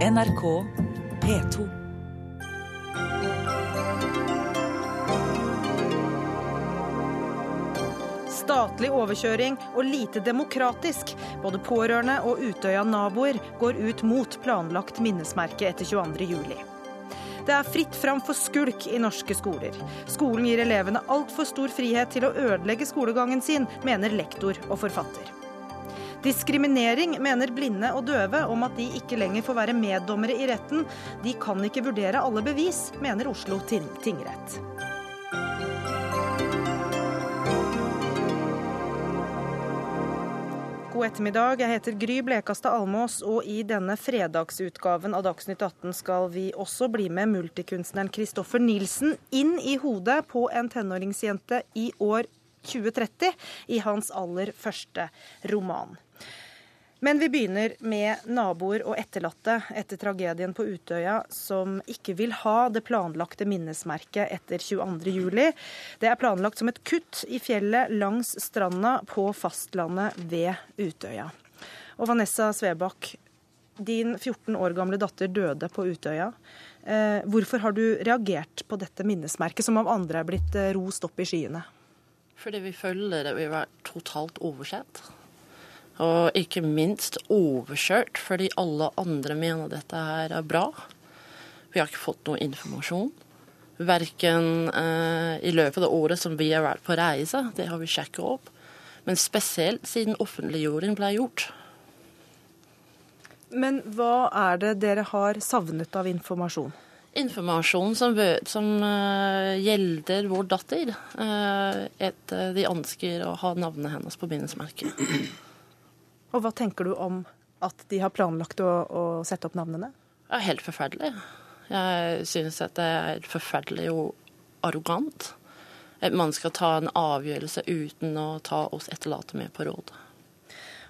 NRK P2. Statlig overkjøring og lite demokratisk. Både pårørende og Utøya-naboer går ut mot planlagt minnesmerke etter 22.07. Det er fritt fram for skulk i norske skoler. Skolen gir elevene altfor stor frihet til å ødelegge skolegangen sin, mener lektor og forfatter. Diskriminering mener blinde og døve om at de ikke lenger får være meddommere i retten. De kan ikke vurdere alle bevis, mener Oslo tingrett. God ettermiddag. Jeg heter Gry Blekastad Almås, og i denne fredagsutgaven av Dagsnytt 18 skal vi også bli med multikunstneren Kristoffer Nilsen inn i hodet på en tenåringsjente i år 2030 i hans aller første roman. Men vi begynner med naboer og etterlatte etter tragedien på Utøya, som ikke vil ha det planlagte minnesmerket etter 22.07. Det er planlagt som et kutt i fjellet langs stranda på fastlandet ved Utøya. Og Vanessa Svebakk, din 14 år gamle datter døde på Utøya. Eh, hvorfor har du reagert på dette minnesmerket, som av andre er blitt eh, rost opp i skyene? Fordi vi føler det vil var totalt oversett. Og ikke minst overkjørt fordi alle andre mener dette her er bra. Vi har ikke fått noe informasjon. Verken eh, i løpet av året som vi har vært på reise, det har vi sjekket opp, men spesielt siden offentliggjøring ble gjort. Men hva er det dere har savnet av informasjon? Informasjon som, som uh, gjelder vår datter. Uh, et, uh, de ønsker å ha navnet hennes på minnesmerket. Og hva tenker du om at de har planlagt å, å sette opp navnene? Det er helt forferdelig. Jeg synes at det er forferdelig og arrogant. At man skal ta en avgjørelse uten å ta oss etterlatte med på råd.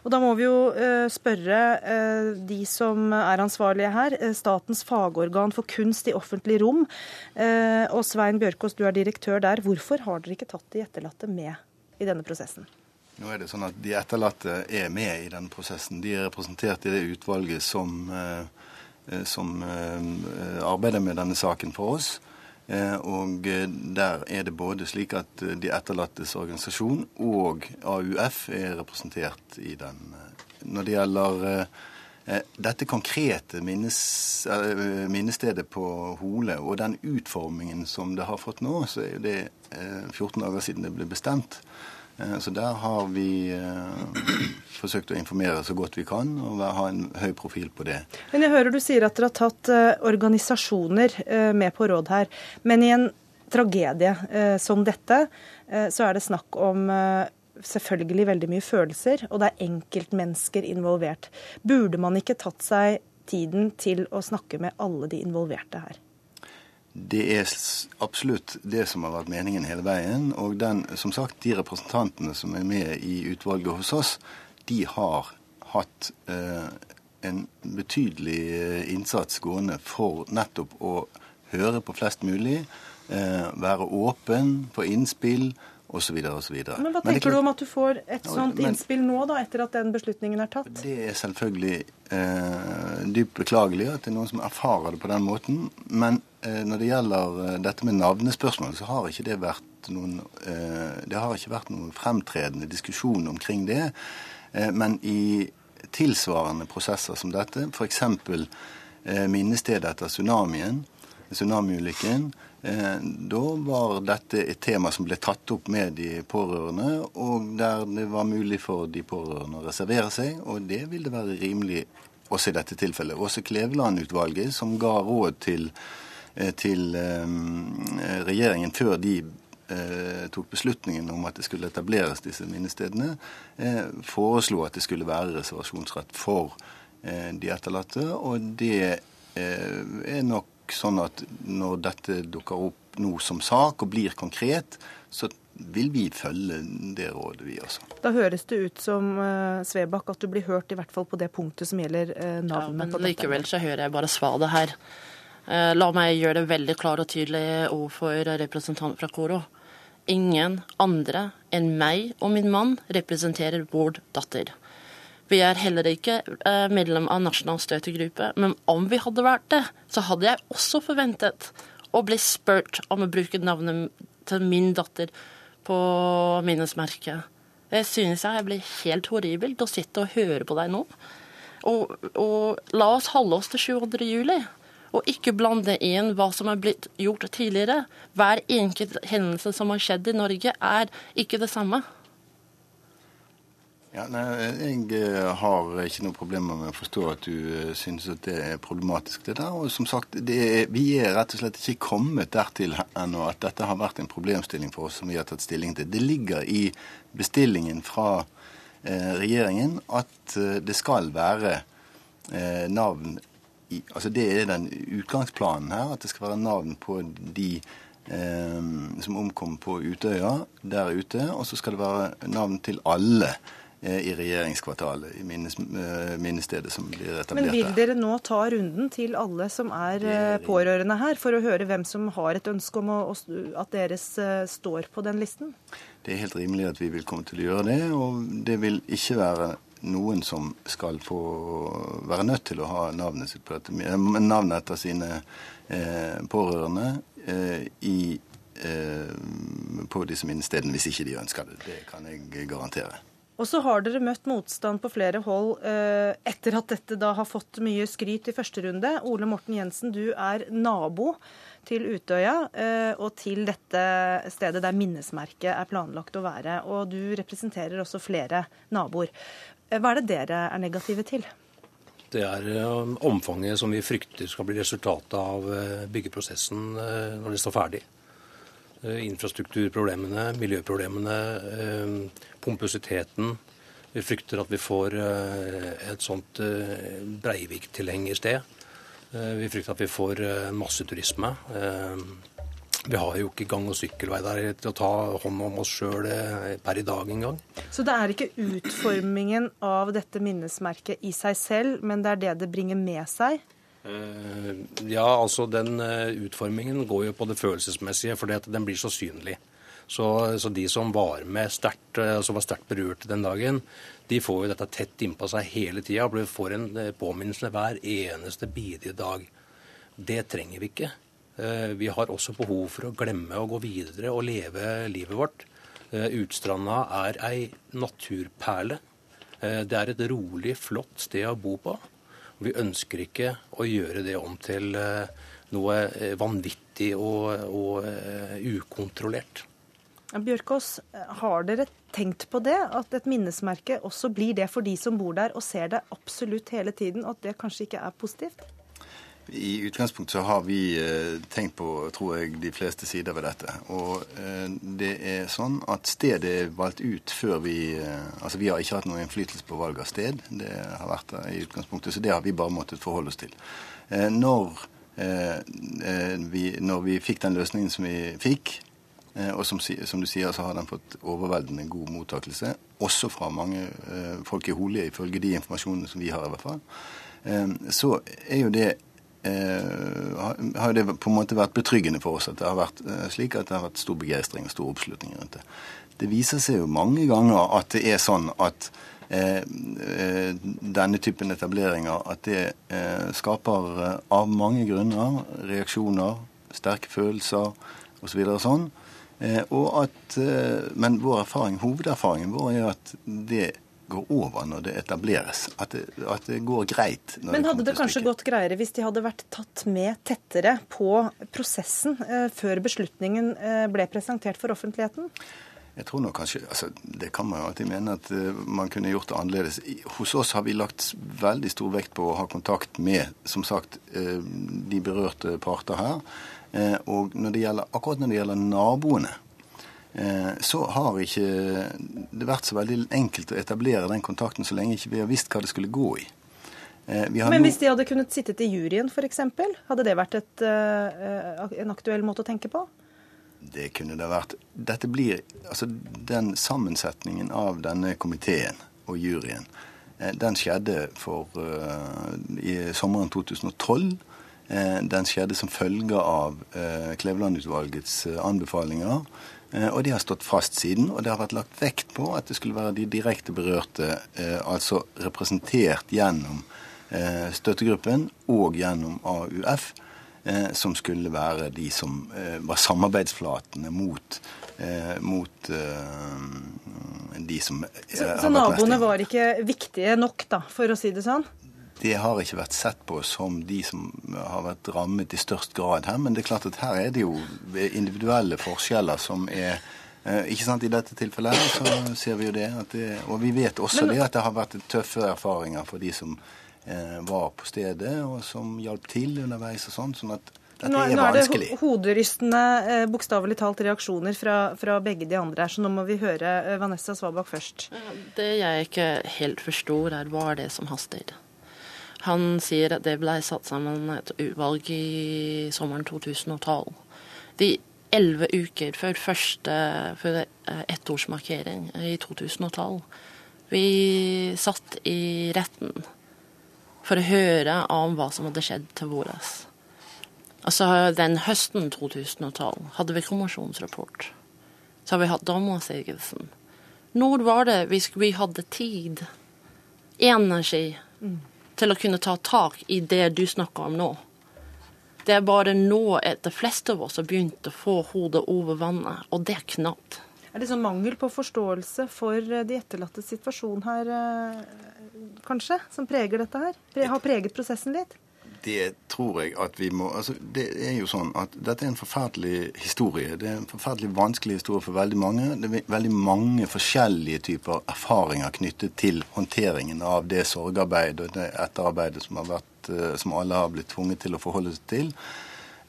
Og Da må vi jo uh, spørre uh, de som er ansvarlige her, uh, Statens fagorgan for kunst i offentlig rom. og Svein Bjørkås, du er direktør der. Hvorfor har dere ikke tatt de etterlatte med i denne prosessen? Nå er det sånn at De etterlatte er med i denne prosessen. De er representert i det utvalget som, som arbeider med denne saken for oss. Og der er det både slik at de etterlattes organisasjon og AUF er representert i den. Når det gjelder dette konkrete minnes, minnestedet på Hole og den utformingen som det har fått nå, så er det 14 dager siden det ble bestemt. Så der har vi forsøkt å informere så godt vi kan og ha en høy profil på det. Men jeg hører du sier at dere har tatt organisasjoner med på råd her. Men i en tragedie som dette, så er det snakk om selvfølgelig veldig mye følelser, og det er enkeltmennesker involvert. Burde man ikke tatt seg tiden til å snakke med alle de involverte her? Det er absolutt det som har vært meningen hele veien. Og den, som sagt, de representantene som er med i utvalget hos oss, de har hatt eh, en betydelig innsats gående for nettopp å høre på flest mulig, eh, være åpen for innspill osv. Men hva tenker men du om at du får et sånt men, innspill nå, da, etter at den beslutningen er tatt? Det er selvfølgelig eh, dypt beklagelig at det er noen som erfarer det på den måten. Men eh, når det gjelder eh, dette med navnespørsmål, så har ikke det vært noen eh, Det har ikke vært noen fremtredende diskusjon omkring det. Eh, men i tilsvarende prosesser som dette, f.eks. Eh, minnestedet etter tsunamien, tsunamiulykken, da var dette et tema som ble tatt opp med de pårørende, og der det var mulig for de pårørende å reservere seg, og det vil det være rimelig også i dette tilfellet. Også Kleveland-utvalget, som ga råd til, til regjeringen før de tok beslutningen om at det skulle etableres disse minnestedene, foreslo at det skulle være reservasjonsrett for de etterlatte. Og det er nok sånn at når dette dukker opp nå som sak og blir konkret, så vil vi følge det rådet, vi også. Da høres det ut som uh, Svebakk at du blir hørt i hvert fall på det punktet som gjelder uh, navnet ja, men likevel så hører jeg bare svaret her. Uh, la meg gjøre det veldig klart og tydelig overfor representanten fra Koro. Ingen andre enn meg og min mann representerer vår datter. Vi er heller ikke eh, medlem av nasjonal støttegruppe, men om vi hadde vært det, så hadde jeg også forventet å bli spurt om å bruke navnet til min datter på minnesmerket. Det synes jeg blir helt horribelt å sitte og høre på deg nå. Og, og la oss holde oss til 22. juli. Og ikke blande inn hva som er blitt gjort tidligere. Hver enkelt hendelse som har skjedd i Norge, er ikke det samme. Ja, nei, Jeg eh, har ikke noe problemer med å forstå at du uh, synes at det er problematisk. det der, og som sagt, er, Vi er rett og slett ikke kommet dertil ennå at dette har vært en problemstilling for oss som vi har tatt stilling til. Det ligger i bestillingen fra uh, regjeringen at det skal være navn i, altså Det er den utgangsplanen her, at det skal være navn på de som omkom på Utøya der ute. Og så skal det være navn til alle Eh, i regjeringskvartalet, i minnes, eh, minnestedet som blir etablert der. Men vil dere nå ta runden til alle som er eh, pårørende her, for å høre hvem som har et ønske om å, at deres står på den listen? Det er helt rimelig at vi vil komme til å gjøre det, og det vil ikke være noen som skal få være nødt til å ha navnet, sitt på dette, navnet etter sine eh, pårørende eh, i, eh, på disse minnestedene, hvis ikke de ønsker det. Det kan jeg garantere. Og så har dere møtt motstand på flere hold eh, etter at dette da har fått mye skryt i første runde. Ole Morten Jensen, du er nabo til Utøya eh, og til dette stedet der minnesmerket er planlagt å være. Og du representerer også flere naboer. Eh, hva er det dere er negative til? Det er omfanget som vi frykter skal bli resultatet av byggeprosessen når det står ferdig. Eh, infrastrukturproblemene, miljøproblemene, eh, pompøsiteten. Vi frykter at vi får eh, et sånt Breivik-tilheng i sted. Vi frykter at vi får masseturisme. Vi har jo ikke gang- og sykkelvei der til å ta hånd om oss sjøl per i dag engang. Så det er ikke utformingen av dette minnesmerket i seg selv, men det er det det bringer med seg? Eh, ja, altså den eh, utformingen går jo på det følelsesmessige, for den blir så synlig. Så, så de som var med sterkt, som var sterkt berørte den dagen, de får jo dette tett innpå seg hele tida får en påminnelse hver eneste bidige dag. Det trenger vi ikke. Vi har også behov for å glemme å gå videre og leve livet vårt. Utstranda er ei naturperle. Det er et rolig, flott sted å bo på. Vi ønsker ikke å gjøre det om til eh, noe eh, vanvittig og, og uh, ukontrollert. Bjørkås, har dere tenkt på det? At et minnesmerke også blir det for de som bor der og ser det absolutt hele tiden, og at det kanskje ikke er positivt? I utgangspunktet så har vi eh, tenkt på tror jeg, de fleste sider ved dette. Og eh, det er sånn at stedet er valgt ut før vi eh, Altså vi har ikke hatt noen innflytelse på valg av sted. Det har vært der i utgangspunktet, så det har vi bare måttet forholde oss til. Når vi, når vi fikk den løsningen som vi fikk, og som, som, du sier, så har den fått overveldende god mottakelse. Også fra mange folk i Holie, ifølge de informasjonene som vi har i hvert fall. Så er jo det har det på en måte vært betryggende for oss at det har vært eh, slik at det har vært stor begeistring og stor oppslutning rundt det. Det viser seg jo mange ganger at det er sånn at eh, eh denne typen etableringer at det eh, skaper eh, av mange grunner reaksjoner, sterke følelser osv. Så sånn. og at, men vår erfaring, hovederfaringen vår er at det går over når det etableres. At det, at det går greit. Men hadde det, det kanskje gått greiere hvis de hadde vært tatt med tettere på prosessen eh, før beslutningen eh, ble presentert for offentligheten? Jeg tror nok kanskje, altså Det kan man jo alltid mene at uh, man kunne gjort det annerledes. Hos oss har vi lagt veldig stor vekt på å ha kontakt med som sagt, uh, de berørte parter her. Uh, og når det gjelder, akkurat når det gjelder naboene, Eh, så har ikke det vært så veldig enkelt å etablere den kontakten så lenge ikke vi har visst hva det skulle gå i. Eh, Men hvis de hadde kunnet sittet i juryen f.eks., hadde det vært et, eh, en aktuell måte å tenke på? Det kunne det vært. Dette blir, altså Den sammensetningen av denne komiteen og juryen, den skjedde for, i sommeren 2012. Den skjedde som følge av Kleveland-utvalgets anbefalinger. Eh, og det har stått fast siden, og det har vært lagt vekt på at det skulle være de direkte berørte, eh, altså representert gjennom eh, støttegruppen og gjennom AUF, som skulle være de som var samarbeidsflatene mot, mot de som Så, så naboene var ikke viktige nok, da, for å si det sånn? Det har ikke vært sett på som de som har vært rammet i størst grad her. Men det er klart at her er det jo individuelle forskjeller som er eh, ikke sant, I dette tilfellet her så ser vi jo det. det og vi vet også men, det at det har vært tøffe erfaringer for de som eh, var på stedet, og som hjalp til underveis og sånn. sånn at dette nå, er nå er det hoderystende, eh, bokstavelig talt, reaksjoner fra, fra, begge de andre her, så nå må vi høre eh, Vanessa Svabak først. Det jeg ikke helt forstår, er hva er det som haster? Han sier at det ble satt sammen et utvalg i sommeren 2012. De elleve uker før første før eh, ettårsmarkering i 2012. Vi satt i retten for å høre om hva som hadde skjedd til våres. Altså, den høsten 2012 hadde vi kommisjonsrapport. Så har vi hatt dommersigelsen. Når var det vi, vi hadde tid, energi, mm til å kunne ta tak i det du snakker om nå. Det er bare nå at de fleste av oss har begynt å få hodet over vannet, og det er knapt. Er det sånn mangel på forståelse for eh, de etterlattes situasjon her, eh, kanskje, som preger dette her? Har preget prosessen litt? Det tror jeg at vi må altså Det er jo sånn at dette er en forferdelig historie. Det er en forferdelig vanskelig historie for veldig mange. Det er veldig mange forskjellige typer erfaringer knyttet til håndteringen av det sorgarbeid og det etterarbeidet som, har vært, eh, som alle har blitt tvunget til å forholde seg til.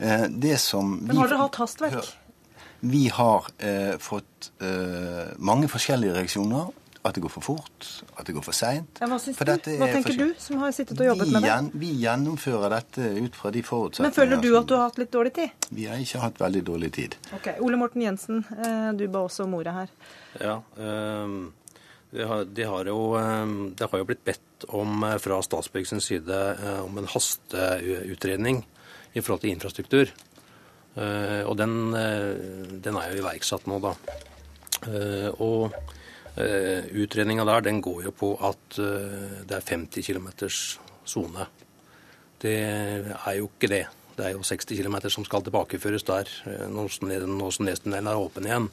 Eh, det som Men har dere hatt hastverk? Vi har eh, fått eh, mange forskjellige reaksjoner. At det går for fort, at det går for seint. Ja, hva, hva tenker du, som har sittet og jobbet med det? Vi gjennomfører dette ut fra de forutsetningene Men føler du at du har hatt litt dårlig tid? Vi har ikke hatt veldig dårlig tid. Ok, Ole Morten Jensen, eh, du ba også om ordet her. Ja, ehm, de har, de har jo, ehm, det har jo blitt bedt om eh, fra Statsbygg sin side eh, om en hasteutredning i forhold til infrastruktur. Og den, den er jo iverksatt nå, da. Og Utredninga der den går jo på at uh, det er 50 km sone. Det er jo ikke det. Det er jo 60 km som skal tilbakeføres der når nå som Nestunellen er åpen igjen.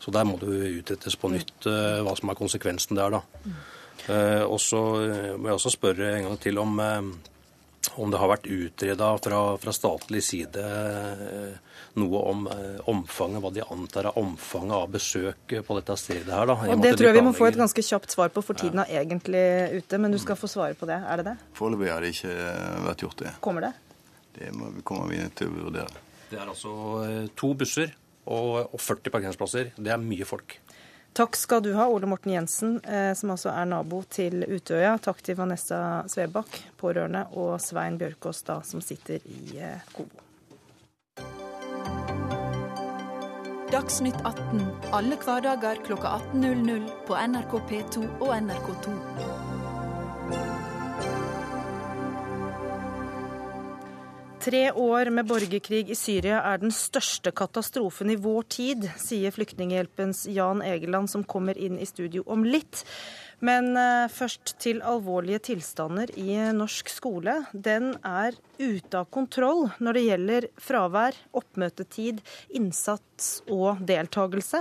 Så der må det utrettes på nytt hva som er konsekvensen der, da. og så må jeg også spørre en gang til om, om det har vært utreda fra, fra statlig side noe om eh, omfanget, hva de antar er omfanget av besøk på dette stedet her. Da. Og Det tror jeg vi må få et ganske kjapt svar på, for tiden er egentlig ute. Men du skal få svare på det. Er det det? Foreløpig har det ikke vært gjort, det. Kommer det? Det må, kommer vi til å vurdere. Det er altså eh, to busser og 40 parkeringsplasser. Det er mye folk. Takk skal du ha, Ole Morten Jensen, eh, som altså er nabo til Utøya. Takk til Vanessa Svebakk, pårørende, og Svein Bjørkås, da, som sitter i Kobo. Dagsnytt 18 alle hverdager kl 18.00 på NRK P2 og NRK2. Tre år med borgerkrig i Syria er den største katastrofen i vår tid, sier Flyktninghjelpens Jan Egeland, som kommer inn i studio om litt. Men eh, først til alvorlige tilstander i norsk skole. Den er ute av kontroll når det gjelder fravær, oppmøtetid, innsats og deltakelse.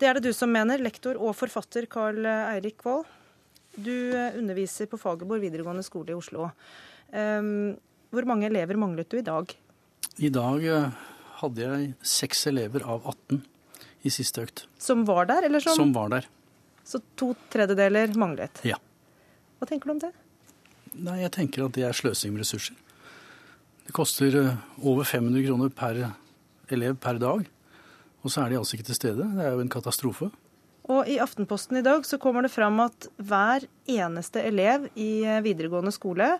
Det er det du som mener, lektor og forfatter Carl Eirik Wold. Du eh, underviser på Fagerborg videregående skole i Oslo. Ehm, hvor mange elever manglet du i dag? I dag eh, hadde jeg seks elever av 18 i siste økt. Som var der, eller som Som var der. Så to tredjedeler manglet. Ja. Hva tenker du om det? Nei, Jeg tenker at det er sløsing med ressurser. Det koster eh, over 500 kroner per elev per dag. Og så er de altså ikke til stede. Det er jo en katastrofe. Og I Aftenposten i dag så kommer det fram at hver eneste elev i eh, videregående skole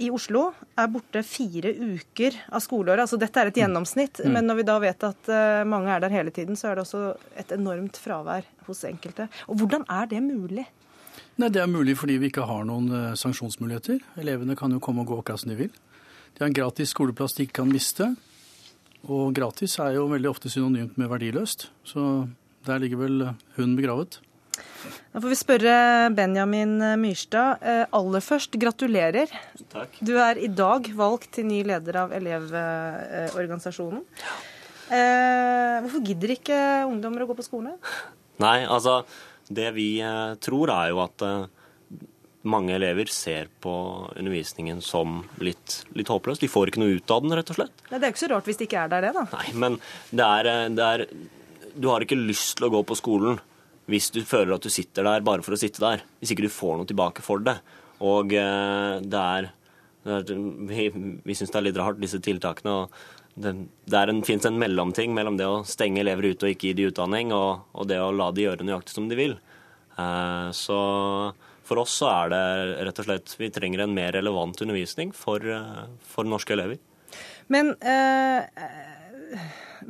i Oslo er borte fire uker av skoleåret. Altså dette er et gjennomsnitt, mm. men når vi da vet at uh, mange er der hele tiden, så er det også et enormt fravær hos enkelte. Og Hvordan er det mulig? Nei, Det er mulig fordi vi ikke har noen uh, sanksjonsmuligheter. Elevene kan jo komme og gå akkurat som de vil. De har en gratis skoleplass de ikke kan miste. Og gratis er jo veldig ofte synonymt med verdiløst. Så der ligger vel hunden begravet. Da får vi spørre Benjamin Myrstad. Eh, aller først, gratulerer. Takk. Du er i dag valgt til ny leder av Elevorganisasjonen. Ja. hvorfor gidder ikke ungdommer å gå på skole? Nei, altså Det vi eh, tror, er jo at eh, mange elever ser på undervisningen som litt, litt håpløs. De får ikke noe ut av den, rett og slett. Nei, det er jo ikke så rart hvis det ikke er der, det, da. Nei, men det er, eh, det er Du har ikke lyst til å gå på skolen hvis du føler at du sitter der bare for å sitte der. Hvis ikke du får noe tilbake for det. Og eh, det er, det er Vi, vi syns det er litt rart, disse tiltakene. og det, det fins en, mellomting mellom det å stenge elever ute og ikke gi de utdanning, og, og det å la de gjøre nøyaktig som de vil. Eh, så for oss så er det rett og slett Vi trenger en mer relevant undervisning for, eh, for norske elever. Men eh,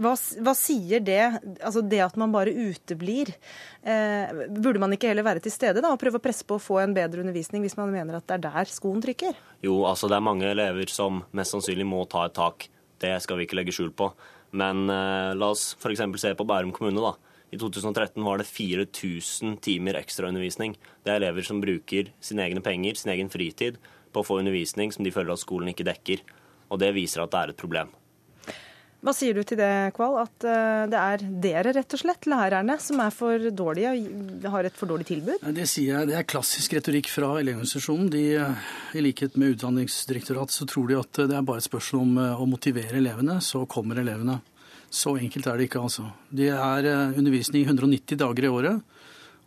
hva, hva, sier det, altså det at man bare uteblir? Eh, burde man ikke heller være til stede da, og prøve å presse på å få en bedre undervisning hvis man mener at det er der skoen trykker? Jo, altså det er mange elever som mest sannsynlig må ta et tak. Det skal vi ikke legge skjul på. Men eh, la oss f.eks. se på Bærum kommune. da. I 2013 var det 4000 timer ekstraundervisning. Det er elever som bruker sine egne penger, sin egen fritid, på å få undervisning som de føler at skolen ikke dekker. Og det viser at det er et problem. Hva sier du til det, Kval? At uh, det er dere, rett og slett, lærerne, som er for dårlige og har et for dårlig tilbud? Det sier jeg. Det er klassisk retorikk fra Elevorganisasjonen. De, I likhet med Utdanningsdirektoratet så tror de at det er bare et spørsmål om å motivere elevene, så kommer elevene. Så enkelt er det ikke, altså. Det er undervisning 190 dager i året.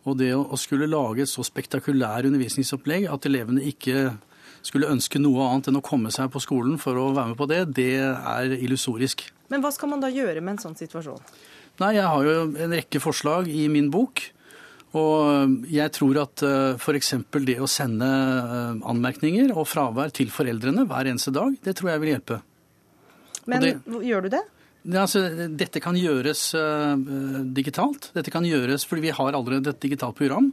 Og det å skulle lage et så spektakulær undervisningsopplegg at elevene ikke skulle ønske noe annet enn å komme seg på skolen for å være med på det, det er illusorisk. Men hva skal man da gjøre med en sånn situasjon? Nei, Jeg har jo en rekke forslag i min bok. Og jeg tror at f.eks. det å sende anmerkninger og fravær til foreldrene hver eneste dag, det tror jeg vil hjelpe. Men det, gjør du det? Ja, altså, dette kan gjøres uh, digitalt. Dette kan gjøres fordi vi har allerede et digitalt program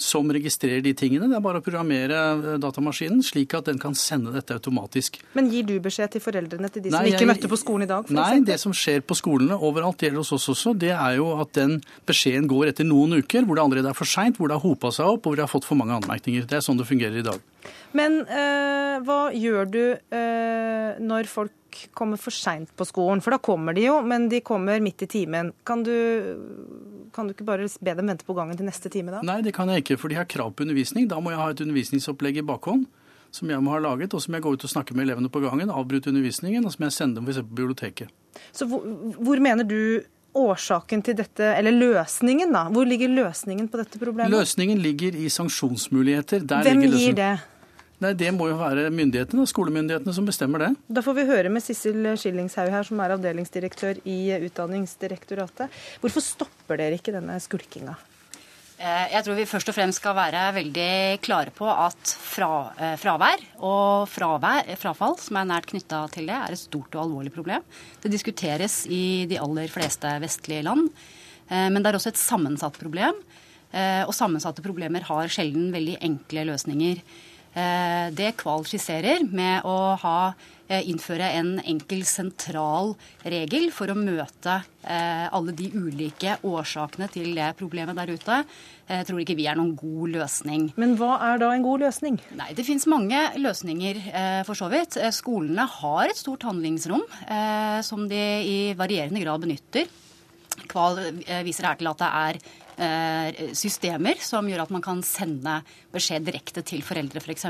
som registrerer de tingene. Det er bare å programmere datamaskinen slik at den kan sende dette automatisk. Men gir du beskjed til foreldrene til de nei, som ikke jeg, møtte på skolen i dag? nei, eksempel? det som skjer på skolene overalt, gjelder hos oss også, det er jo at den beskjeden går etter noen uker hvor det allerede er for seint, hvor det har hopa seg opp og hvor det har fått for mange anmerkninger. Det er sånn det fungerer i dag. Men øh, hva gjør du øh, når folk kommer for seint på skolen? For da kommer de jo, men de kommer midt i timen. Kan du, kan du ikke bare be dem vente på gangen til neste time da? Nei, det kan jeg ikke, for de har krav på undervisning. Da må jeg ha et undervisningsopplegg i bakhånd som jeg må ha laget, og som jeg går ut og snakker med elevene på gangen, avbryter undervisningen, og som jeg sender dem f.eks. på biblioteket. Så hvor, hvor mener du årsaken til dette, eller løsningen, da? Hvor ligger løsningen på dette problemet? Løsningen ligger i sanksjonsmuligheter. Der Hvem gir det? Nei, Det må jo være myndighetene, skolemyndighetene som bestemmer det. Da får vi høre med Sissel Skillingshaug her, som er avdelingsdirektør i Utdanningsdirektoratet. Hvorfor stopper dere ikke denne skulkinga? Jeg tror vi først og fremst skal være veldig klare på at fra, fravær og fravær, frafall, som er nært knytta til det, er et stort og alvorlig problem. Det diskuteres i de aller fleste vestlige land. Men det er også et sammensatt problem. Og sammensatte problemer har sjelden veldig enkle løsninger. Det Kval skisserer med å ha, innføre en enkel, sentral regel for å møte alle de ulike årsakene til det problemet der ute, jeg tror ikke vi er noen god løsning. Men hva er da en god løsning? Nei, Det finnes mange løsninger, for så vidt. Skolene har et stort handlingsrom som de i varierende grad benytter. Kval viser her til at det er systemer som gjør at man kan sende beskjed direkte til foreldre, f.eks.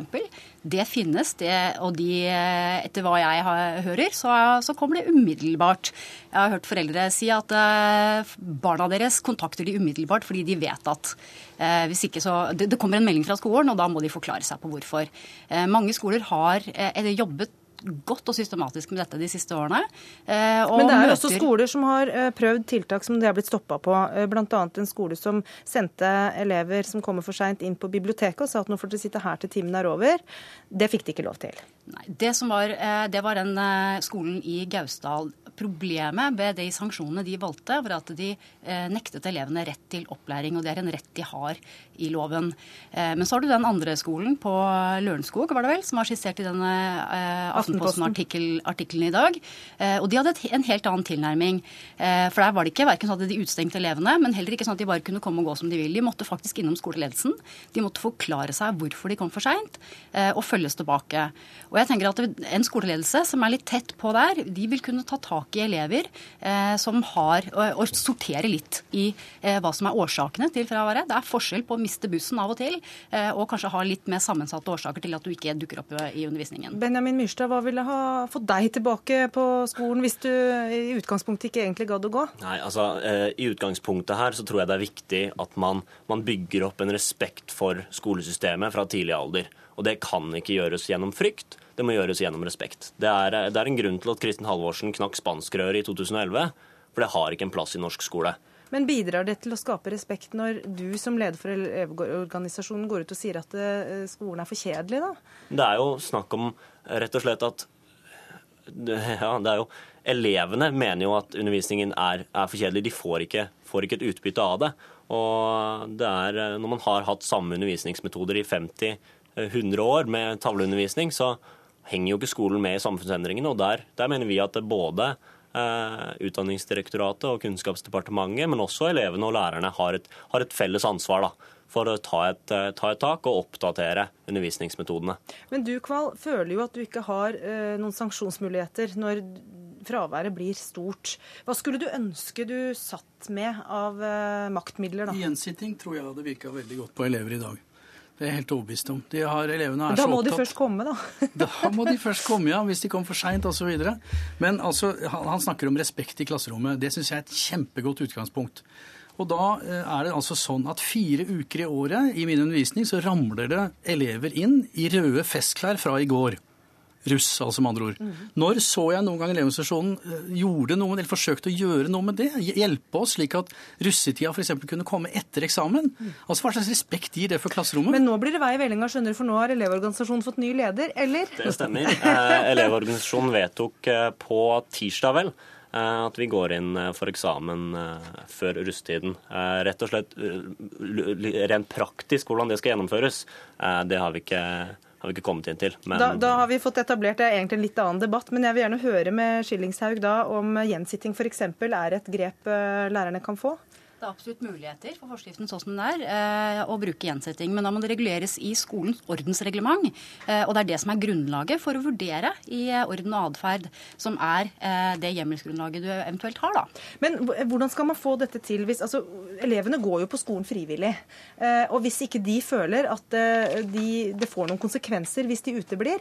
Det finnes, det, og de, etter hva jeg hører, så, så, kommer det umiddelbart. Jeg har hørt foreldre si at barna deres kontakter de umiddelbart fordi de vet at hvis ikke så, det kommer en melding fra skolen, og da må de forklare seg på hvorfor. Mange skoler har jobbet godt og systematisk med dette de siste årene. Men det er møter... også skoler som har prøvd tiltak som de har blitt stoppa på. Bl.a. en skole som sendte elever som kommer for seint inn på biblioteket og sa at nå får dere sitte her til timen er over. Det fikk de ikke lov til. Nei, det, var, det var den skolen i Gausdal problemet med de sanksjonene de valgte, var at de eh, nektet elevene rett til opplæring. Og det er en rett de har i loven. Eh, men så har du den andre skolen på Lørenskog, var det vel, som var skissert i denne eh, Aftenposten-artikkelen i dag. Eh, og de hadde en helt annen tilnærming. Eh, for der var det ikke verken sånn at de utstengte elevene, men heller ikke sånn at de bare kunne komme og gå som de vil. De måtte faktisk innom skoleledelsen. De måtte forklare seg hvorfor de kom for seint, eh, og følges tilbake. Og jeg tenker at En skoleledelse som er litt tett på der, de vil kunne ta tak i elever som har og, sortere litt i hva som er årsakene til fraværet. Det er forskjell på å miste bussen av og til, og kanskje ha litt mer sammensatte årsaker til at du ikke dukker opp i undervisningen. Benjamin Myrstad, hva ville ha fått deg tilbake på skolen hvis du i utgangspunktet ikke egentlig gadd å gå? Nei, altså eh, I utgangspunktet her så tror jeg det er viktig at man, man bygger opp en respekt for skolesystemet fra tidlig alder. Og det kan ikke gjøres gjennom frykt, det må gjøres gjennom respekt. Det er, det er en grunn til at Kristin Halvorsen knakk spanskrøret i 2011, for det har ikke en plass i norsk skole. Men bidrar det til å skape respekt når du som leder for elevorganisasjonen går ut og sier at eh, skolen er for kjedelig, da? Det er jo snakk om rett og slett at ja, det er jo Elevene mener jo at undervisningen er, er for kjedelig. De får ikke, får ikke, et utbytte av det. Og det er når man har hatt samme undervisningsmetoder i 50 100 år med tavleundervisning, så henger jo ikke skolen med i samfunnsendringene. Og der, der mener vi at både eh, Utdanningsdirektoratet og Kunnskapsdepartementet, men også elevene og lærerne, har et, har et felles ansvar da, for å ta et, eh, ta et, tak og oppdatere undervisningsmetodene. Men du Kval, føler jo at du ikke har eh, noen sanksjonsmuligheter når fraværet blir stort. Hva skulle du ønske du satt med av eh, maktmidler, da? Gjensitting tror jeg hadde virka veldig godt på elever i dag. Det er jeg helt overbevist om. De har, elevene er da må de først komme, da. da må de først komme, ja. Hvis de kommer for seint osv. Men altså, han, han snakker om respekt i klasserommet. Det syns jeg er et kjempegodt utgangspunkt. Og da eh, er det altså sånn at fire uker i året i min undervisning så ramler det elever inn i røde festklær fra i går russ, altså med andre ord. Mm. Når så jeg noen gang Elevorganisasjonen eh, gjorde noe, eller forsøkte å gjøre noe med det? Hjelpe oss slik at russetida f.eks. kunne komme etter eksamen? Mm. Altså Hva slags respekt gir det for klasserommet? Men nå blir det vei i vellinga, skjønner du, for nå har Elevorganisasjonen fått ny leder, eller? Det stemmer. Eh, Elevorganisasjonen vedtok eh, på tirsdag, vel, eh, at vi går inn for eksamen før russetiden. Rett og slett rent praktisk hvordan det skal gjennomføres, det har vi ikke har vi ikke kommet inn til. Men... Da, da, har vi fått etablert det er egentlig en litt annen debatt, men jeg vil gjerne høre med Skillingshaug da om gjensitting f.eks. er et grep eh, lærerne kan få? Det er absolutt muligheter for forskriften sånn som den er, eh, å bruke gjensetting. Men da må det reguleres i skolens ordensreglement. Eh, og det er det som er grunnlaget for å vurdere i orden og atferd, som er det hjemmelsgrunnlaget du eventuelt har, da. Men hvordan skal man få dette til hvis Altså, elevene går jo på skolen frivillig. Og hvis ikke de føler at de, det får noen konsekvenser hvis de uteblir,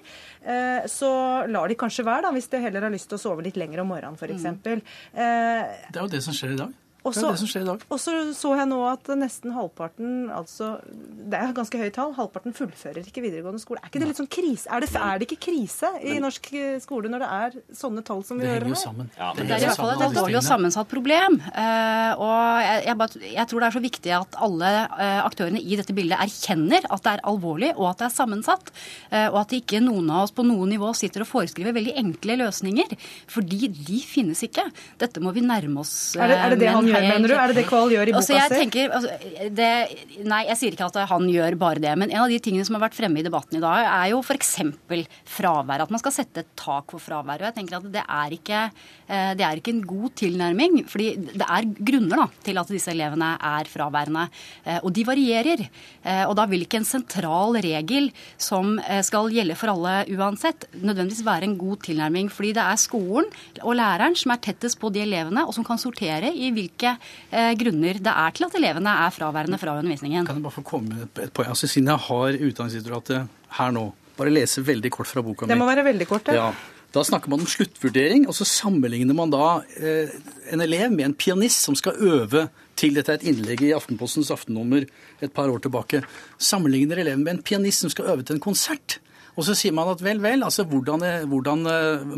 så lar de kanskje være, da, hvis de heller har lyst til å sove litt lenger om morgenen, f.eks. Mm. Det er jo det som skjer i dag. Også, det er det som skjer i dag. Og så så jeg nå at nesten halvparten, altså Det er ganske høyt tall. Halvparten fullfører ikke videregående skole. Er ikke det litt sånn krise? Er det, er det ikke krise i men, norsk eh, skole når det er sånne tall som vi hører her? Sammen. Ja, det, det er i hvert fall et alvorlig og sammensatt problem. Uh, og jeg, jeg, bare, jeg, tror det er så viktig at alle uh, aktørene i dette bildet erkjenner at det er alvorlig og at det er sammensatt. Uh, og at ikke noen av oss på noe nivå sitter og foreskriver veldig enkle løsninger. Fordi de finnes ikke. Dette må vi nærme oss er det, er det, det han gjør, mener du? Er det det Kval gjør i boka si? tenker, altså, det, Nei, jeg sier ikke at han gjør bare det. Men en av de tingene som har vært fremme i debatten i dag, er jo f.eks. fravær. At man skal sette et tak for fravær. Og jeg tenker at det er ikke, eh, det er ikke en god tilnærming. fordi det er grunner da, til at disse elevene er fraværende. Eh, og de varierer. Eh, og da vil ikke en sentral regel som skal gjelde for alle uansett, nødvendigvis være en god tilnærming. Fordi det er skolen og læreren som er tettest på de elevene, og som kan sortere i hvilke hvilke eh, grunner det er til at elevene er fraværende fra undervisningen. Kan jeg bare få komme med et poeng? Altså, siden jeg har Utdanningsdirektoratet her nå, bare lese veldig kort fra boka mi. Det må være veldig kort, ja. Da snakker man om sluttvurdering, og så sammenligner man da eh, en elev med en pianist som skal øve til dette er et innlegg i Aftenpostens aftennummer et par år tilbake. Sammenligner eleven med en pianist som skal øve til en konsert. Og så sier man at vel, vel, altså hvordan, hvordan,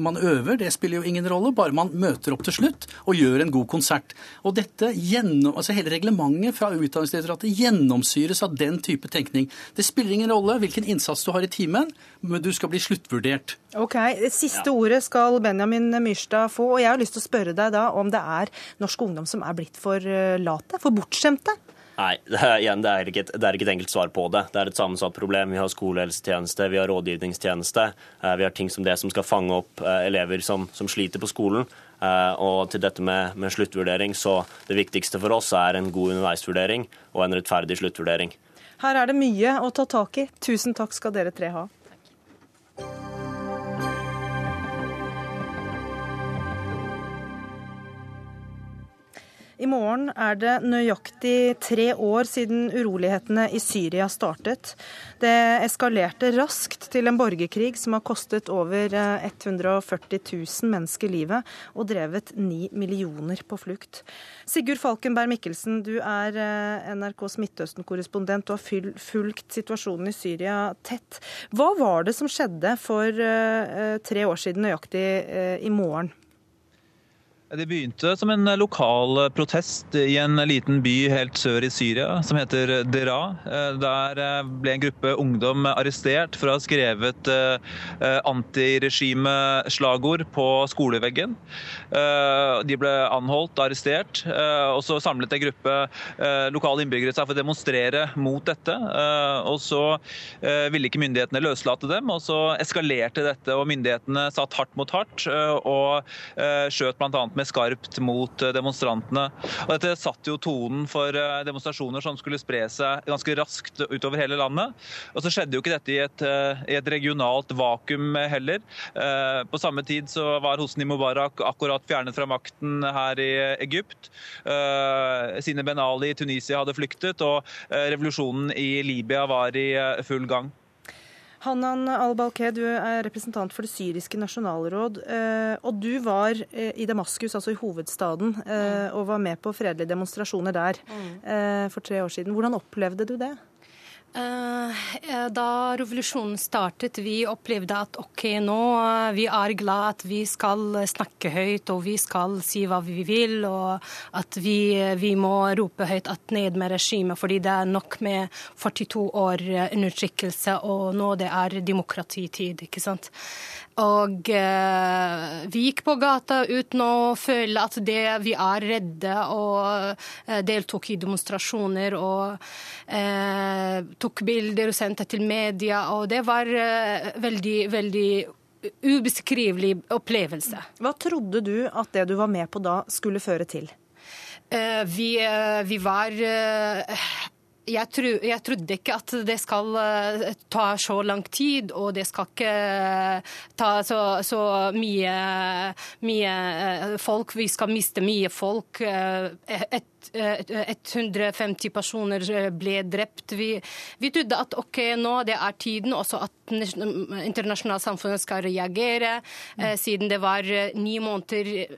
man øver, det spiller jo ingen rolle, bare man møter opp til slutt og gjør en god konsert. Og dette gjennom, altså hele reglementet fra Utdanningsdirektoratet gjennomsyres av den type tenkning. Det spiller ingen rolle hvilken innsats du har i timen, men du skal bli sluttvurdert. Ok, Det siste ja. ordet skal Benjamin Myrstad få, og jeg har lyst til å spørre deg da om det er norsk ungdom som er blitt for late, for bortskjemte? Nei, det er, igjen, det er, ikke et, det er ikke et enkelt svar på det. Det er et sammensatt problem. Vi har skolehelsetjeneste, vi har rådgivningstjeneste. Eh, vi har ting som det som skal fange opp eh, elever som, som sliter på skolen. Eh, og til dette med, med, sluttvurdering, så det viktigste for oss er en god underveisvurdering og en rettferdig sluttvurdering. Her er det mye å ta tak i. Tusen takk skal dere tre ha. I morgen er det nøyaktig tre år siden urolighetene i Syria startet. Det eskalerte raskt til en borgerkrig som har kostet over 140 eh, 000 mennesker livet og drevet ni millioner på flukt. Sigurd Falkenberg Mikkelsen, du er eh, NRKs Midtøsten-korrespondent og har fulgt situasjonen i Syria tett. Hva var det som skjedde for eh, tre år siden nøyaktig i morgen? Det begynte som en lokal protest i en liten by helt sør i Syria som heter Dera. Eh, der eh, ble en gruppe ungdom arrestert for å ha skrevet eh, antiregimeslagord på skoleveggen. De ble anholdt, arrestert, og så samlet en gruppe lokale innbyggere seg for å demonstrere mot dette. Og så ville ikke myndighetene løslate dem, og så eskalerte dette, og myndighetene satt hardt mot hardt og skjøt bl.a. med med skarpt mot eh, demonstrantene. Og dette satte jo tonen for eh, demonstrasjoner som skulle spre seg ganske raskt utover hele landet. Og så skjedde jo ikke dette i et, eh, i et regionalt vakuum heller. På samme tid så var Hosni Mubarak akkurat fjernet fra makten her i Egypt. Sine Ben Ali i Tunisia hadde flyktet, og revolusjonen i Libya var i full gang. Hanan al-Balkeh, du er representant for Det syriske nasjonalråd. Eh, og du var eh, i Damaskus, altså i hovedstaden, eh, mm. og var med på fredelige demonstrasjoner der mm. for tre år siden. Hvordan opplevde du det? Eh, eh, da revolusjonen startet, vi opplevde at OK, nå eh, vi er glad at vi skal snakke høyt og vi skal si hva vi vil, og at vi, vi må rope høyt at ned med regimet, fordi det er nok med 42 år undertrykkelse, og nå det er demokratitid. ikke sant? Og eh, vi gikk på gata uten å føle at det, vi er redde, og eh, deltok i demonstrasjoner og eh, tok bilder og sendte til media. Og det var eh, veldig, veldig ubeskrivelig opplevelse. Hva trodde du at det du var med på da, skulle føre til? Eh, vi, eh, vi, var jeg, tro, jeg, trodde ikke at det skal uh, ta så lang tid, og det skal ikke uh, ta så, så mye, mye uh, folk. Vi skal miste mye folk. Et, 150 personer ble drept. Vi, vi, trodde at ok, nå det er tiden også at internasjonalt samfunn skal reagere, siden det var ni måneder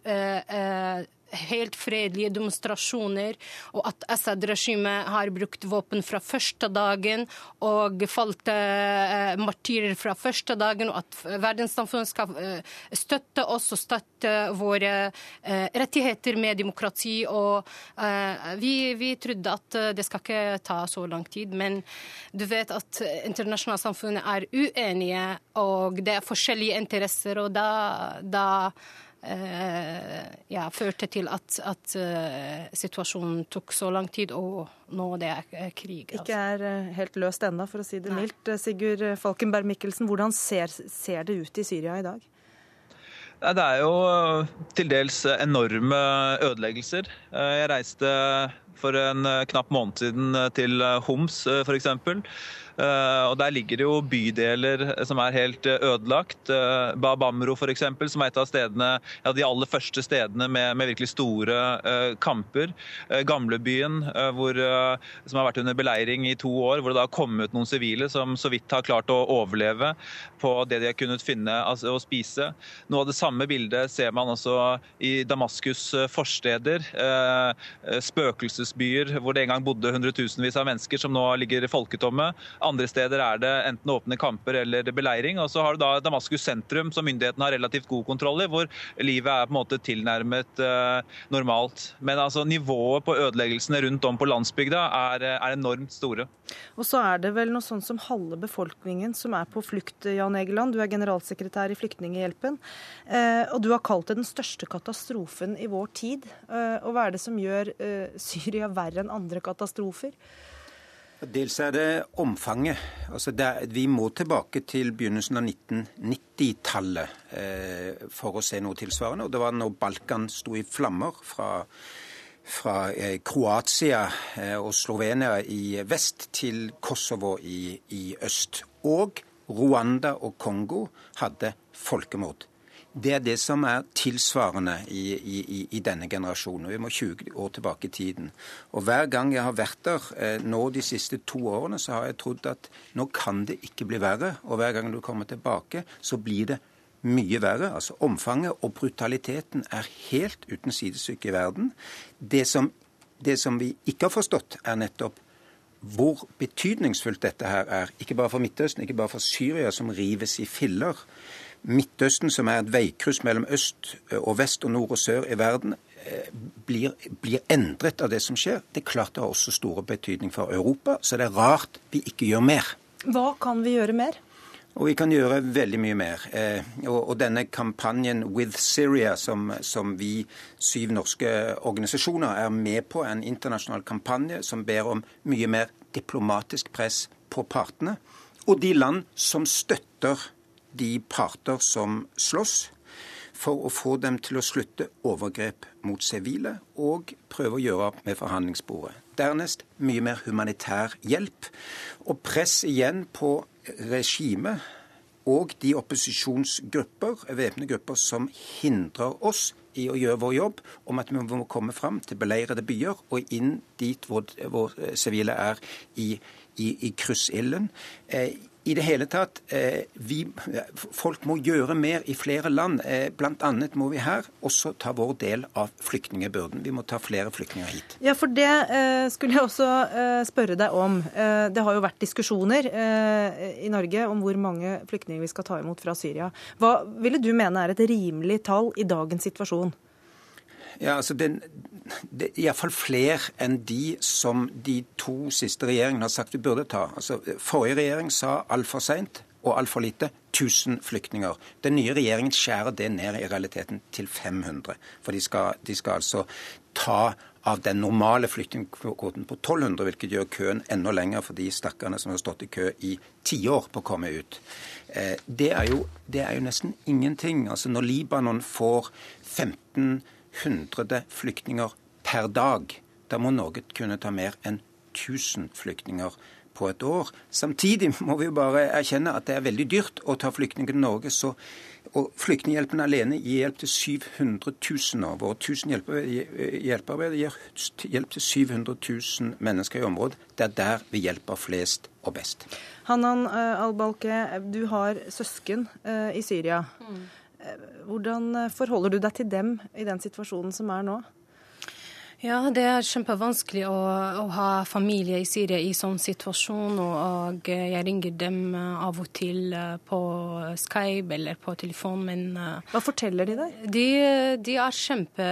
helt fredelige demonstrasjoner, og at Assad-regimet har brukt våpen fra første dagen og falt eh, martyrer fra første dagen, og at verdenssamfunnet skal eh, støtte oss og støtte våre eh, rettigheter med demokrati. Og eh, vi, vi, trodde at eh, det skal ikke ta så lang tid, men du vet at internasjonalsamfunnet er uenige, og det er forskjellige interesser, og da, da ja, førte til at, at uh, situasjonen tok så lang tid, og nå det er krig. Altså. Ikke er helt løst ennå, for å si det Nei. mildt. Sigurd Falkenberg Mikkelsen, hvordan ser, ser det ut i Syria i dag? Det er jo til dels enorme ødeleggelser. Jeg reiste for en knapp måned siden til Homs, f.eks. Eh, og Der ligger det jo bydeler som er helt eh, ødelagt. Eh, Babamro f.eks., som er et av stedene, ja, de aller første stedene med, med virkelig store kamper. Gamlebyen, som har vært under beleiring i to år, hvor det da har kommet noen sivile som så vidt har klart å overleve på det de har kunnet finne altså, å spise. Noe av det samme bildet ser man også i Damaskus forsteder. Spøkelsesbyer hvor det en gang bodde hundretusenvis av mennesker, som nå ligger folketomme. Andre steder er det enten åpne kamper eller beleiring. Og så har du da Damaskus sentrum, som myndighetene har relativt god kontroll i, hvor livet er på en måte tilnærmet uh, normalt. Men altså nivået på ødeleggelsene rundt om på landsbygda er, er enormt store. Og så er det vel noe sånn som halve befolkningen som er på flukt, Jan Egeland. Du er generalsekretær i Flyktninghjelpen. Eh, og du har kalt det den største katastrofen i vår tid. Eh, og hva er det som gjør eh, Syria verre enn andre katastrofer? Dels er det omfanget. Altså der, vi må tilbake til begynnelsen av 1990-tallet eh, for å se noe tilsvarende. Og det var når Balkan sto i flammer fra fra eh, Kroatia eh, og Slovenia i vest til Kosovo i, i øst. Og Rwanda og Kongo hadde folkemord. Det er det som er tilsvarende i, i, i, denne generasjonen. Vi må 20 år tilbake i tiden. Og Hver gang jeg har vært der eh, nå de siste to årene, så har jeg trodd at nå kan det ikke bli verre. Og hver gang du kommer tilbake, så blir det mye verre. Altså Omfanget og brutaliteten er helt uten sidestykke i verden. Det som, det som vi ikke har forstått, er nettopp hvor betydningsfullt dette her er. Ikke bare for Midtøsten, ikke bare for Syria, som rives i filler. Midtøsten, som er et veikryss mellom øst og vest og nord og sør i verden, blir, blir, endret av det som skjer. Det er klart det har også store betydning for Europa, så det er rart vi ikke gjør mer. Hva kan vi gjøre mer? Og vi kan gjøre veldig mye mer. Eh, og, og, denne kampanjen With Syria, som, som, vi syv norske organisasjoner er med på, er en internasjonal kampanje som ber om mye mer diplomatisk press på partene. Og de land som støtter de parter som slåss, for å få dem til å slutte overgrep mot sivile og prøve å gjøre opp med forhandlingsbordet. Dernest mye mer humanitær hjelp. Og press igjen på regime og de opposisjonsgrupper, væpnede grupper, som hindrer oss i å gjøre vår jobb, om at vi må komme fram til beleirede byer og inn dit hvor, hvor sivile er i, i, i kryssilden. Eh, i det hele tatt, eh, vi, Folk må gjøre mer i flere land. Eh, Bl.a. må vi her også ta vår del av flyktningebyrden. Vi må ta flere flyktninger hit. Ja, for det eh, skulle jeg også spørre deg om. Det har jo vært diskusjoner i Norge om hvor mange flyktninger vi skal ta imot fra Syria. Hva ville du mene er et rimelig tall i dagens situasjon? Ja, altså den, Iallfall flere enn de som de to siste regjeringene har sagt vi burde ta. Altså, Forrige regjering sa altfor seint og altfor lite 1000 flyktninger. Den nye regjeringen skjærer det ned i realiteten til 500. For de skal, de skal altså ta av den normale flyktningkvoten på 1200, hvilket gjør køen enda lenger for de stakkarene som har stått i kø i tiår på å komme ut. Eh, det, er jo, det er jo nesten ingenting. Altså Når Libanon får 1500 flyktninger per dag. Da må Norge kunne ta mer enn 1000 flyktninger på et år. Samtidig må vi jo bare erkjenne at det er veldig dyrt å ta flyktninger til Norge. så og Flyktninghjelpen alene gir hjelp til 700 000 nå. Våre 1000 hjelpearbeidere gir hjelp til 700 000 mennesker i området. Det er der vi hjelper flest og best. Hanan eh, Al-Balke, du har søsken eh, i Syria. Mm. Hvordan eh, forholder du deg til dem i den situasjonen som er nå? Ja, det er kjempevanskelig å, å, ha familie i Syria i sånn situasjon. Og, og, jeg ringer dem eh, av og til eh, på Skype eller på telefon, men Hva forteller de deg? De, de er kjempe,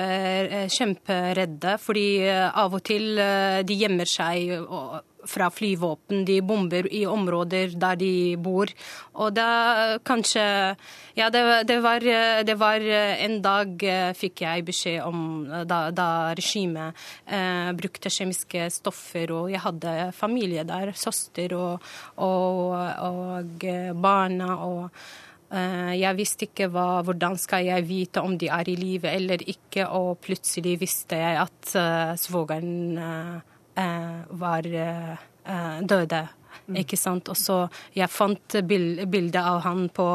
kjemperedde, fordi av og til de gjemmer seg. og fra flyvåpen. De bomber i områder der de bor. Og da kanskje Ja, det, det, var, det var, En dag eh, fikk jeg beskjed om da, da regimet eh, brukte kjemiske stoffer, og jeg hadde familie der. Søster og, og, og barna. og eh, jeg visste ikke hva, hvordan skal jeg vite om de er i live eller ikke, og plutselig visste jeg at svogeren Eh, var eh, døde. Mm. Ikke sant? Og så jeg fant bilde av han på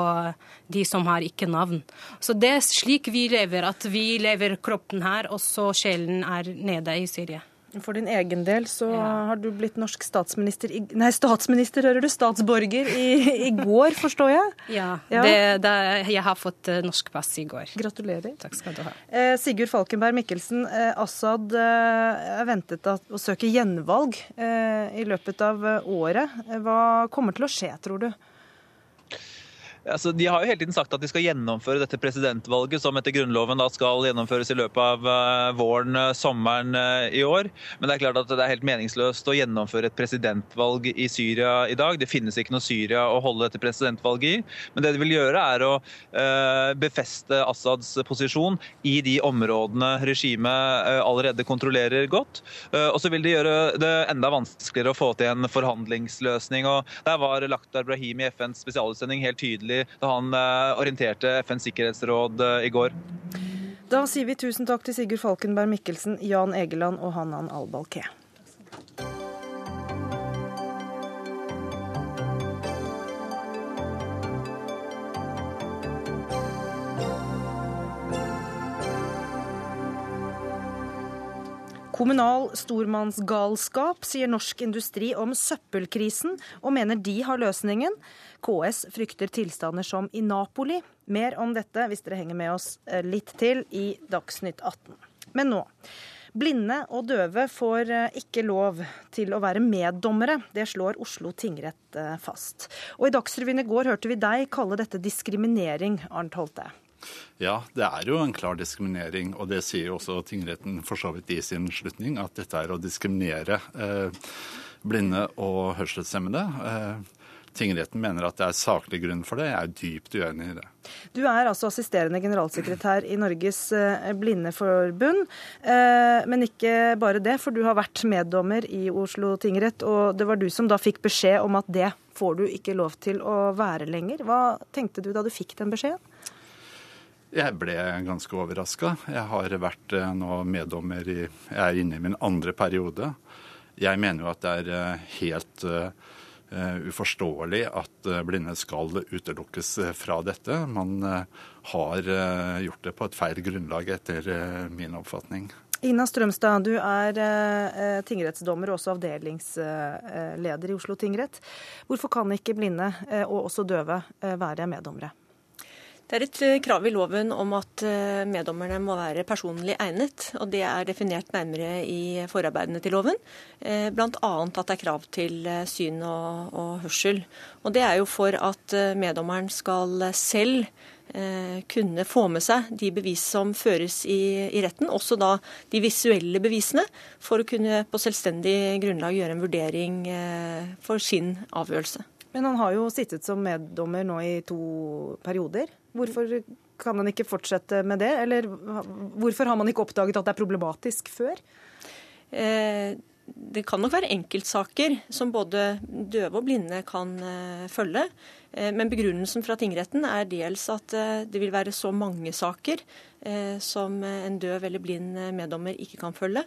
de som har ikke navn. Så det er slik vi lever, at vi lever kroppen her, og så sjelen er nede i Syria. For din egen del så har du blitt norsk statsminister i, Nei, statsminister, hører du. Statsborger i, i går, forstår jeg? Ja. Ja. Det, det, jeg har fått eh, norsk pass i går. Gratulerer. Takk skal du ha. Eh, Sigurd Falkenberg Mikkelsen, eh, Assad eh, er ventet at- å søke gjenvalg eh, i løpet av eh, året. Hva kommer til å skje, tror du? Altså, de har jo hele tiden sagt at de skal gjennomføre dette presidentvalget, som etter Grunnloven da skal gjennomføres i løpet av eh, våren, eh, sommeren eh, i år. Men det er klart at det er helt meningsløst å gjennomføre et presidentvalg i Syria i dag. Det finnes ikke noe Syria å holde dette presidentvalget i. Men det de vil gjøre, er å befeste Assads posisjon i de områdene regimet allerede kontrollerer godt. Og så vil de gjøre det enda vanskeligere å få til en forhandlingsløsning. og Der var Lakhdar i FNs spesialutsending, helt tydelig da han eh, orienterte FNs sikkerhetsråd eh, i går. Da sier vi tusen takk til Sigurd Falkenberg Mikkelsen, Jan Egeland og Hanan Al-Balkeh. Kommunal stormannsgalskap, sier Norsk Industri om søppelkrisen, og mener de har løsningen. KS frykter tilstander som i Napoli. Mer om dette hvis dere henger med oss eh, litt til i Dagsnytt 18. Men nå. Blinde og døve får eh, ikke lov til å være meddommere. Det slår Oslo tingrett eh, fast. Og i Dagsrevyen i går hørte vi deg kalle dette diskriminering, Arnt Holte. Ja, det er jo en klar diskriminering, og det sier jo også tingretten for så vidt i sin slutning, at dette er å diskriminere eh, blinde og hørselshemmede. Eh, tingretten mener at det er saklig grunn for det. Jeg er dypt uenig i det. Du er altså assisterende generalsekretær i Norges eh, Blindeforbund. Eh, Men ikke bare det, for du har vært meddommer i Oslo tingrett, og det var du som da fikk beskjed om at det får du ikke lov til å være lenger. Hva tenkte du da du fikk den beskjeden? Jeg ble ganske overraska. Jeg har vært eh, nå meddommer i Jeg er inne i min andre periode. Jeg mener jo at det er eh, helt eh, uforståelig at blinde skal utelukkes fra dette. Man har uh, gjort det på et feil grunnlag, etter uh, min oppfatning. Ina Strømstad, du er tingrettsdommer og også avdelingsleder i Oslo tingrett. Hvorfor kan ikke blinde og også døve være meddommere? Det er et eh, krav i loven om at eh, meddommerne må være personlig egnet. og Det er definert nærmere i forarbeidene til loven. Eh, Bl.a. at det er krav til syn og, og hørsel. Og Det er jo for at meddommeren skal selv kunne få med seg de bevis som føres i, i retten, også da de visuelle bevisene, for å kunne på selvstendig grunnlag gjøre en vurdering for sin avgjørelse. Men han har jo sittet som meddommer nå i to perioder. Hvorfor kan han ikke fortsette med det? Eller hvorfor har man ikke oppdaget at det er problematisk før? Eh, det kan nok være enkeltsaker som både døve og blinde kan eh, følge. Eh, men begrunnelsen fra tingretten er dels at eh, det vil være så mange saker som en døv eller blind meddommer ikke kan følge.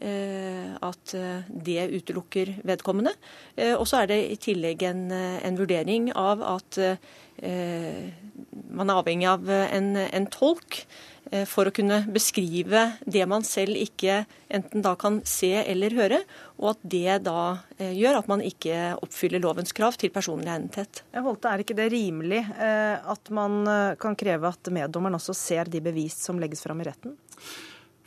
Eh, At eh, det utelukker vedkommende. Eh, Og så er det i tillegg en, en vurdering av at man er avhengig av en, en tolk for å kunne beskrive det man selv ikke enten da kan se eller høre, og at det da gjør at man ikke oppfyller lovens krav til personlig egnethet. Holte, Er ikke det rimelig at man kan kreve at meddommeren også ser de bevis som legges fram i retten?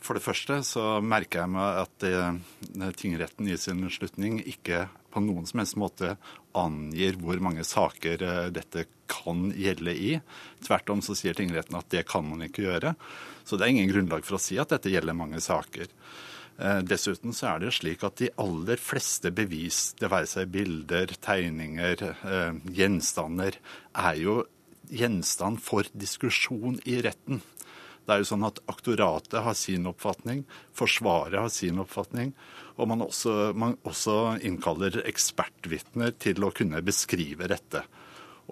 For det første så merker jeg meg at eh, tingretten i sin slutning ikke på noen som helst måte angir hvor mange saker eh, dette kan gjelde i. Tvert om så sier tingretten at det kan man ikke gjøre. Så det er ingen grunnlag for å si at dette gjelder mange saker. Eh, Dessuten så er det slik at de aller fleste bevis, det være seg bilder, tegninger, gjenstander, er jo gjenstand for diskusjon i retten. Det er jo sånn at Aktoratet har sin oppfatning, Forsvaret har sin oppfatning, og man også, man også innkaller ekspertvitner til å kunne beskrive dette.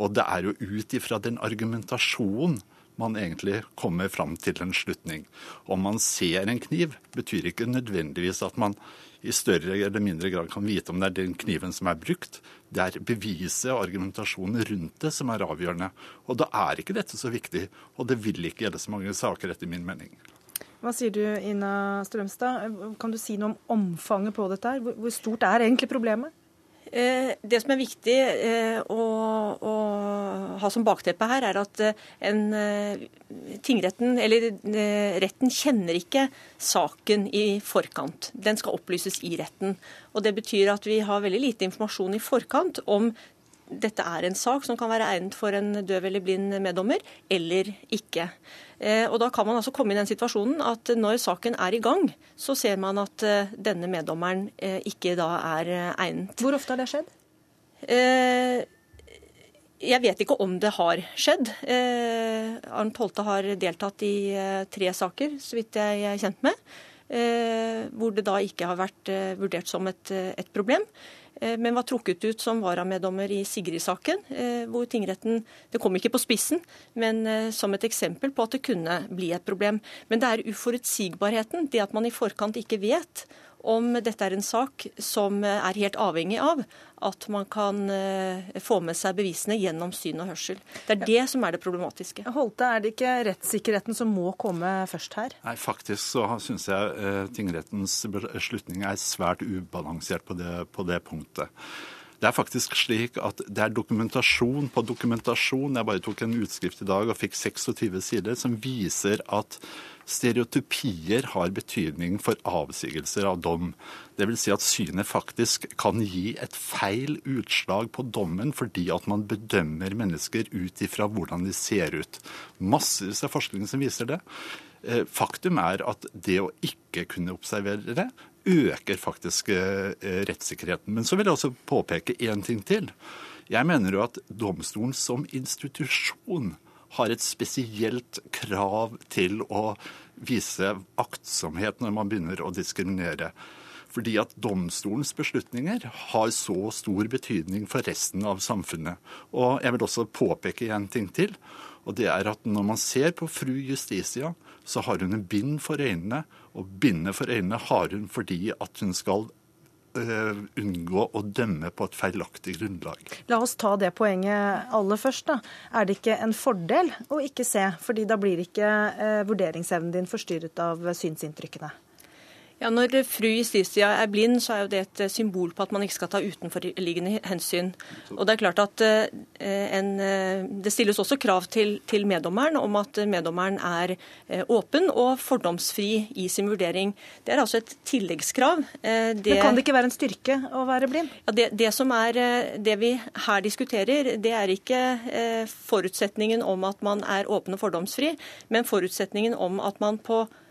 Og det er jo ut ifra den argumentasjonen man egentlig kommer fram til en slutning. Om man ser en kniv, betyr ikke nødvendigvis at man i større eller mindre grad kan vite om det er den kniven som er brukt. Det er beviset og argumentasjonen rundt det som er avgjørende. Og da er ikke dette så viktig, og det vil ikke gjelde så mange saker, etter min mening. Hva sier du, Ina Strømstad? Kan du si noe om omfanget på dette? her? Hvor stort er egentlig problemet? Eh, det som er viktig eh, å, å, ha som bakteppe her, er at eh, en, tingretten, eller retten, kjenner ikke saken i forkant. Den skal opplyses i retten. Og Det betyr at vi har veldig lite informasjon i forkant om dette er en sak som kan være egnet for en døv eller blind meddommer, eller ikke. Eh, og Da kan man altså komme i den situasjonen at når saken er i gang, så ser man at eh, denne meddommeren eh, ikke da er egnet. Hvor ofte har det skjedd? Jeg vet ikke om det har skjedd. Arnt Holte har deltatt i tre saker, så vidt jeg er kjent med, hvor det da ikke har vært vurdert som et, et problem. Eh, men var trukket ut som varameddommer i Sigrid-saken, eh, hvor tingretten Det kom ikke på spissen, men eh, som et eksempel på at det kunne bli et problem. Men det er uforutsigbarheten, det at man i forkant ikke vet om dette er en sak som er helt avhengig av at man kan eh, få med seg bevisene gjennom syn og hørsel. Det er det som er det problematiske. Holte, er det ikke rettssikkerheten som må komme først her? Nei, faktisk så syns jeg uh, tingrettens beslutning er svært ubalansert på det, på det punktet. Det er faktisk slik at det er dokumentasjon på dokumentasjon. Jeg bare tok en utskrift i dag og fikk 26 sider som viser at stereotypier har betydning for avsigelser av dom. Dvs. Si at synet faktisk kan gi et feil utslag på dommen fordi at man bedømmer mennesker ut ifra hvordan de ser ut. Massevis av forskning som viser det. Eh, faktum er at det å ikke kunne observere det, øker faktisk eh, rettssikkerheten. Men så vil jeg også påpeke én ting til. Jeg mener jo at domstolen som institusjon har et spesielt krav til å vise aktsomhet når man begynner å diskriminere. Fordi at domstolens beslutninger har så stor betydning for resten av samfunnet. Og jeg vil også påpeke en ting til. Og det er at når man ser på fru Justitia, så har hun en bind for øynene. Og bindet for øynene har hun fordi at hun skal unngå å dømme på et feilaktig grunnlag. La oss ta det poenget aller først. da. Er det ikke en fordel å ikke se, fordi da blir ikke uh, vurderingsevnen din forstyrret av synsinntrykkene? Ja, Når fru Justitia er blind, så er jo det et eh, symbol på at man ikke skal ta utenforliggende hensyn. Og Det er klart at en, det stilles også krav til, til, meddommeren om at meddommeren er åpen og fordomsfri i sin vurdering. Det er altså et tilleggskrav. Det, Men Kan det ikke være en styrke å være blind? Ja, det, det, som er, det vi her diskuterer, det er ikke forutsetningen om at man er åpen og fordomsfri, men forutsetningen om at man på Eh,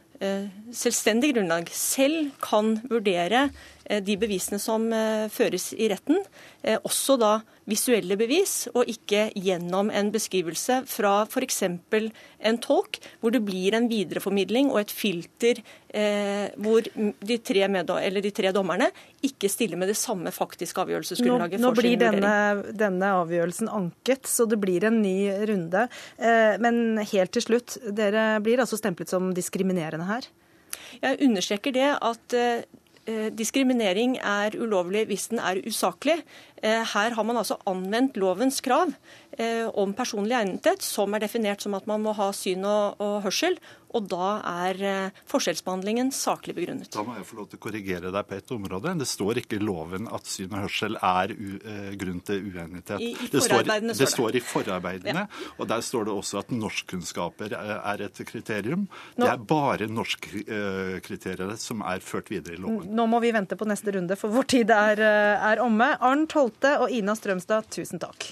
selvstendig grunnlag selv kan vurdere eh, de bevisene som eh, føres i retten, også da visuelle bevis, og ikke gjennom en beskrivelse fra f.eks. en tolk, hvor det blir en videreformidling og et filter eh, hvor de tre, de tre, dommerne ikke stiller med det samme faktiske avgjørelsesgrunnlaget. Nå, nå blir denne, denne, avgjørelsen anket, så det blir en ny runde. Eh, men helt til slutt, dere blir altså stemplet som diskriminerende her? Jeg understreker det at eh, Eh, diskriminering er ulovlig hvis den er usaklig. Eh, her har man altså anvendt lovens krav eh, om personlig egnethet, som er definert som at man må ha syn og, og hørsel, og da er eh, forskjellsbehandlingen saklig begrunnet. Da må jeg få lov til å korrigere deg på ett område. Det står ikke i loven at syn og hørsel er eh, grunn til uenighet. I, i det, står, det. det står i forarbeidene, ja. og der står det også at norskkunnskaper er et kriterium. Nå, det er bare norskkriteriet som er ført videre i loven. Nå må vi vente på neste runde, for vår tid er, eh, er omme. Arnt Holte og Ina Strømstad, tusen takk.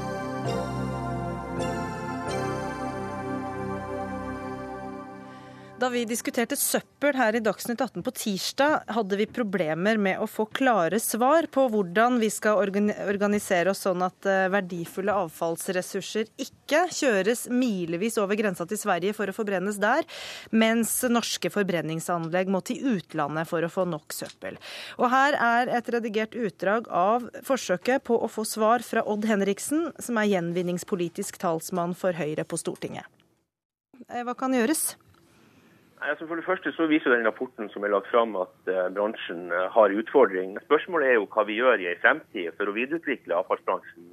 Da vi diskuterte søppel her i Dagsnytt 18 på tirsdag, hadde vi problemer med å få klare svar på hvordan vi skal organisere oss sånn at eh, verdifulle avfallsressurser ikke kjøres milevis over grensa til Sverige for å forbrennes der, mens norske forbrenningsanlegg må til utlandet for å få nok søppel. Og her er et redigert utdrag av forsøket på å få svar fra Odd Henriksen, som er gjenvinningspolitisk talsmann for Høyre på Stortinget. Eh, hva kan gjøres? Altså for det første så viser den rapporten som er lagt fram at uh, bransjen uh, har utfordring. Spørsmålet er jo hva vi gjør i en fremtid for å videreutvikle avfallsbransjen.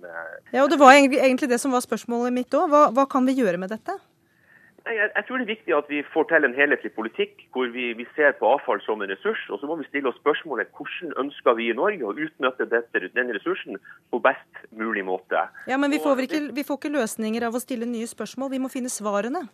Ja, og Det var egentlig det som var spørsmålet mitt òg. Hva, hva, kan vi gjøre med dette? Jeg, jeg, tror det er viktig at vi får til en helhetlig politikk hvor vi, vi, ser på avfall som en ressurs. Og så må vi stille oss spørsmålet hvordan ønsker vi i Norge å utnytte dette, denne ressursen på best mulig måte. Ja, Men vi får, ikke, vi får ikke løsninger av å stille nye spørsmål, vi må finne svarene.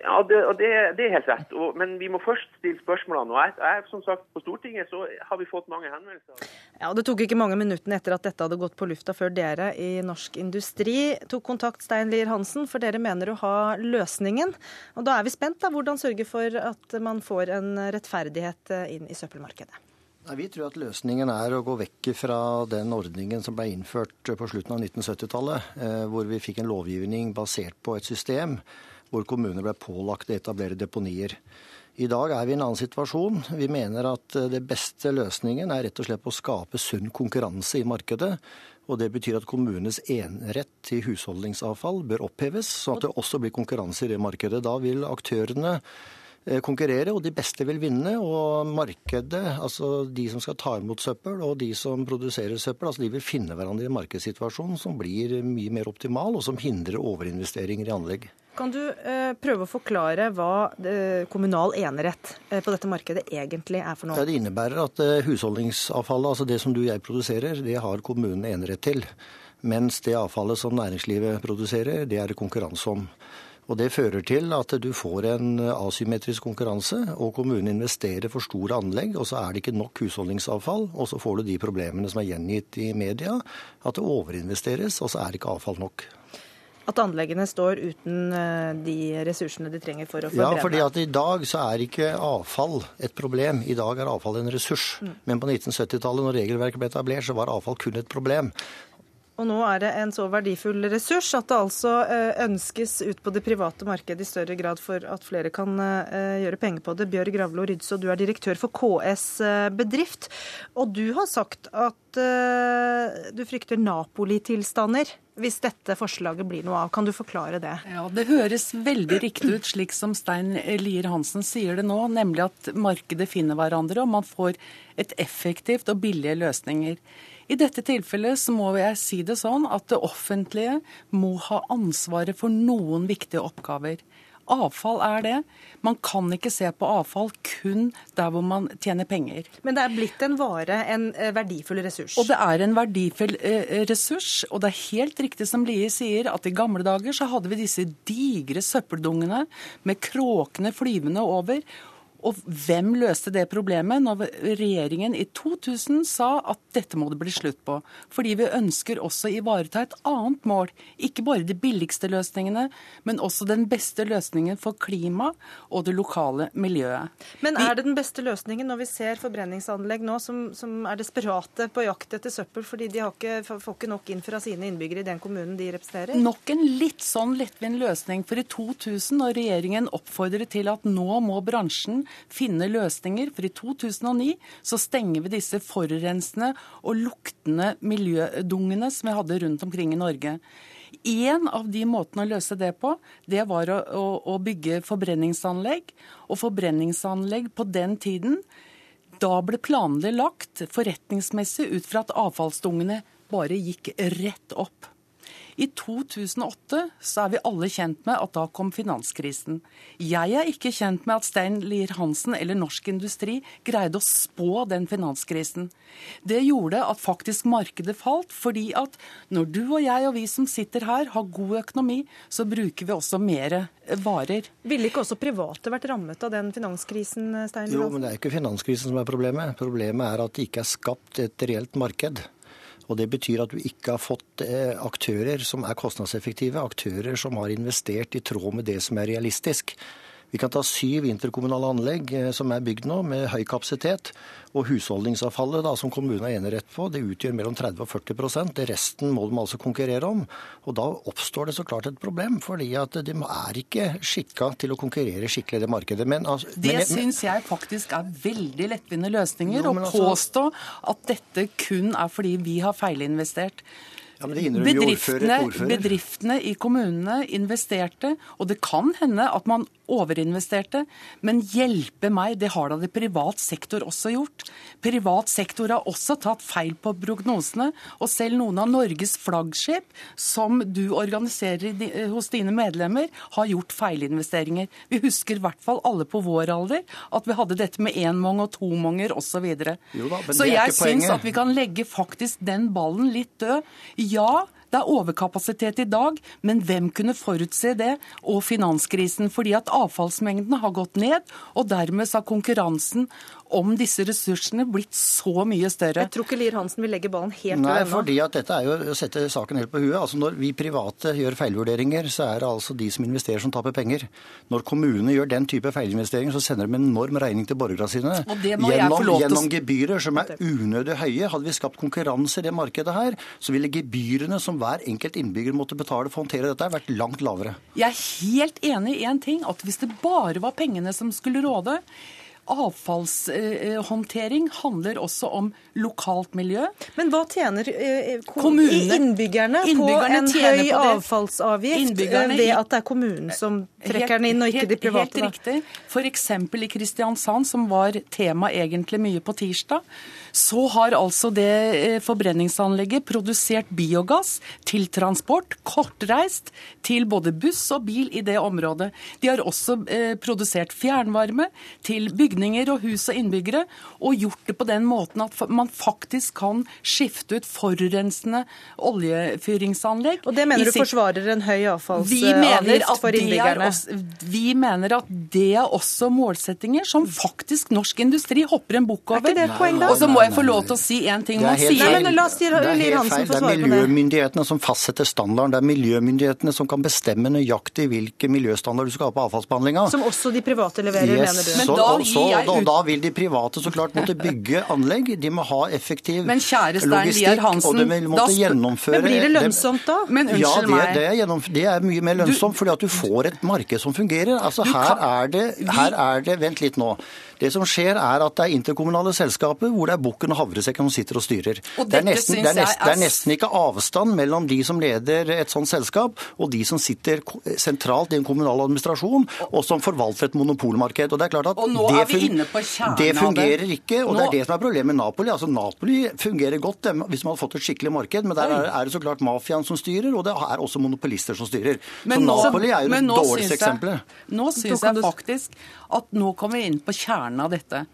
Ja, det, det, det, er helt rett. Og, men vi må først stille spørsmålene. Og jeg, jeg, som sagt, På Stortinget så har vi fått mange henvendelser. Ja, og Det tok ikke mange minuttene etter at dette hadde gått på lufta før dere i Norsk Industri tok kontakt Stein Lier Hansen, for dere mener å ha løsningen. Og Da er vi spent. da, Hvordan sørge for at man får en rettferdighet inn i søppelmarkedet? Nei, Vi tror at løsningen er å gå vekk fra den ordningen som ble innført på slutten av 1970-tallet, eh, hvor vi fikk en lovgivning basert på et system hvor kommuner ble pålagt å etablere deponier. I dag er vi i en annen situasjon. Vi mener at eh, det beste løsningen er rett og slett å skape sunn konkurranse i markedet. Og Det betyr at kommunenes enerett til husholdningsavfall bør oppheves, sånn at det også blir konkurranse i det markedet. Da vil aktørene eh, konkurrere, og de beste vil vinne. Og markedet, altså de som skal ta imot søppel og de som produserer søppel, altså de vil finne hverandre i en markedssituasjon som blir mye mer optimal, og som hindrer overinvesteringer i anlegg. Kan du eh, prøve å forklare hva eh, kommunal enerett eh, på dette markedet egentlig er for noe? Det innebærer at husholdningsavfallet, altså det som du og jeg produserer, det har kommunen enerett til. Mens det avfallet som næringslivet produserer, det er det konkurranse om. Og Det fører til at du får en asymmetrisk konkurranse, og kommunen investerer for store anlegg, og så er det ikke nok husholdningsavfall. Og så får du de problemene som er gjengitt i media, at det overinvesteres, og så er det ikke avfall nok at anleggene står uten eh, de ressursene de trenger for å forbrenne? Ja, fordi at i dag så er ikke avfall et problem. I dag er avfall en ressurs. Mm. Men på 1970-tallet, når regelverket ble etablert, så var avfall kun et problem. Og nå er det en så verdifull ressurs at det altså eh, ønskes ut på det private markedet i større grad for at flere kan eh, gjøre penger på det. Bjørg Ravlo Rydså, du er direktør for KS Bedrift. Og du har sagt at du frykter Napoli-tilstander hvis dette forslaget blir noe av. Kan du forklare det? Ja, Det høres veldig riktig ut, slik som Stein Lier Hansen sier det nå, nemlig at markedet finner hverandre, og man får et effektivt og billige løsninger. I dette tilfellet så må jeg si det sånn at det offentlige må ha ansvaret for noen viktige oppgaver. Avfall er det. Man kan ikke se på avfall kun der hvor man tjener penger. Men det er blitt en vare, en eh, verdifull ressurs? Og det er en verdifull eh, ressurs. Og det er helt riktig som Lie sier, at i gamle dager så hadde vi disse digre søppeldungene med kråkene flyvende over. Og hvem løste det problemet når regjeringen i 2000 sa at dette må det bli slutt på? Fordi vi ønsker også å ivareta et annet mål. Ikke bare de billigste løsningene, men også den beste løsningen for klima og det lokale miljøet. Men er det den beste løsningen når vi ser forbrenningsanlegg nå som, som er desperate på jakt etter søppel fordi de ikke, får ikke nok inn fra sine innbyggere i den kommunen de representerer? Nok en litt sånn lettvint løsning. For i 2000, når regjeringen oppfordret til at nå må bransjen finne løsninger. For i 2009 så stenger vi disse forurensende og luktende miljødungene som vi hadde rundt omkring i Norge. En av de måtene å løse det på, det var å, å, å bygge forbrenningsanlegg. Og forbrenningsanlegg på den tiden, da ble planene lagt forretningsmessig ut fra at avfallsdungene bare gikk rett opp. I 2008 så er vi alle kjent med at da kom finanskrisen. Jeg er ikke kjent med at Stein Lier Hansen eller Norsk Industri greide å spå den finanskrisen. Det gjorde at faktisk markedet falt, fordi at når du og jeg og vi som sitter her har god økonomi, så bruker vi også mer varer. Ville ikke også private vært rammet av den finanskrisen, Stein Lier Hansen? Jo, men det er ikke finanskrisen som er problemet. Problemet er at det ikke er skapt et reelt marked. Og Det betyr at du ikke har fått eh, aktører som er kostnadseffektive, aktører som har investert i tråd med det som er realistisk. Vi kan ta syv interkommunale anlegg eh, som er bygd nå, med høy kapasitet. Og husholdningsavfallet da, som kommunen har enerett på, det utgjør mellom 30 og 40 Det Resten må de altså konkurrere om. Og Da oppstår det så klart et problem, fordi at de er ikke skikka til å konkurrere skikkelig i det markedet. Men, altså, det men, syns jeg faktisk er veldig lettvinte løsninger. Å altså, påstå at dette kun er fordi vi har feilinvestert. Ja, bedriftene, bedriftene, i kommunene investerte, og det kan hende at man overinvesterte. Men hjelpe meg, det har da det privat sektor også gjort. Privat sektor har også tatt feil på prognosene. Og selv noen av Norges flaggskip, som du organiserer hos dine medlemmer, har gjort feilinvesteringer. Vi husker i hvert fall alle på vår alder at vi hadde dette med énmong og tomonger osv. Så, videre. så jeg syns at vi kan legge faktisk den ballen litt død. Ja, det er overkapasitet i dag, men hvem kunne forutse det? Og finanskrisen. Fordi at avfallsmengdene har gått ned, og dermed har konkurransen om disse ressursene blitt så mye større. Jeg tror ikke Lier Hansen vil legge ballen helt Nei, fordi at dette er jo å sette saken helt på huet. Altså Når vi private gjør feilvurderinger, så er det altså de som investerer som taper penger. Når kommunene gjør den type feilinvesteringer, så sender de en enorm regning til borgerne sine. Og det må jeg få Gjennom, lov til gjennom gebyrer som er unødig høye. Hadde vi skapt konkurranse i det markedet her, så ville gebyrene som hver enkelt innbygger måtte betale for å håndtere dette, vært langt lavere. Jeg er helt enig i en ting, at hvis det bare var pengene som skulle råde Avfallshåndtering handler også om lokalt miljø. Men hva tjener eh, Kommunene- innbyggerne, Innbyggerne på en høy på avfallsavgift eh, ved at det er kommunen som trekker den inn, og ikke helt, de private? Helt riktig. F.eks. i Kristiansand, som var tema egentlig mye på tirsdag, så har altså det eh, forbrenningsanlegget produsert biogass til transport, kortreist, til både buss og bil i det området. De har også eh, produsert fjernvarme til bygninger og hus og innbyggere, og gjort det på den måten at man faktisk kan skifte ut forurensende oljefyringsanlegg. Og det mener du sitt- forsvarer en høy vi avfallsavgift for er innbyggerne? også, vi mener at det er også målsettinger som faktisk norsk industri hopper en bukk over. Er ikke det et poeng, da? Og så må jeg få lov til å si en ting. Det Man er helt sier- feil. men la oss si- Det er helt feil. Det er miljømyndighetene som fastsetter standarden. Det er miljømyndighetene som kan bestemme nøyaktig hvilke miljøstandarder du skal ha på avfallsbehandlinga. Som også de private leverer, Yes, mener du? Men så, og så, da, da vil de private så klart måtte bygge anlegg. De må ha effektiv Men kjære Stein logistikk, Lier Hansen, og de vil måtte da... gjennomføre Men blir det lønnsomt da? Men ja, det, meg. det, er gjennom, det er mye mer lønnsomt, fordi at du får et marked som fungerer. Altså, her, kan- er det, her er det Vent litt nå. Det som skjer, er at det er interkommunale selskaper hvor det er bukken og havresekken som sitter og styrer. Og det, er nesten, det, er nesten, er det er nesten ikke avstand mellom de som leder et sånt selskap, og de som sitter sentralt i en kommunal administrasjon, og som forvalter et monopolmarked. Og det er klart at det, fun- det fungerer ikke, og det er det som er problemet med Napoli. Altså, Napoli fungerer godt det, hvis man hadde fått et skikkelig marked, men der er, det så klart mafiaen som styrer, og det er også monopolister som styrer. Men så Napoli er jo det dårligste eksempelet. Nå syns jeg faktisk at nå kommer vi inn på kjernen av dette.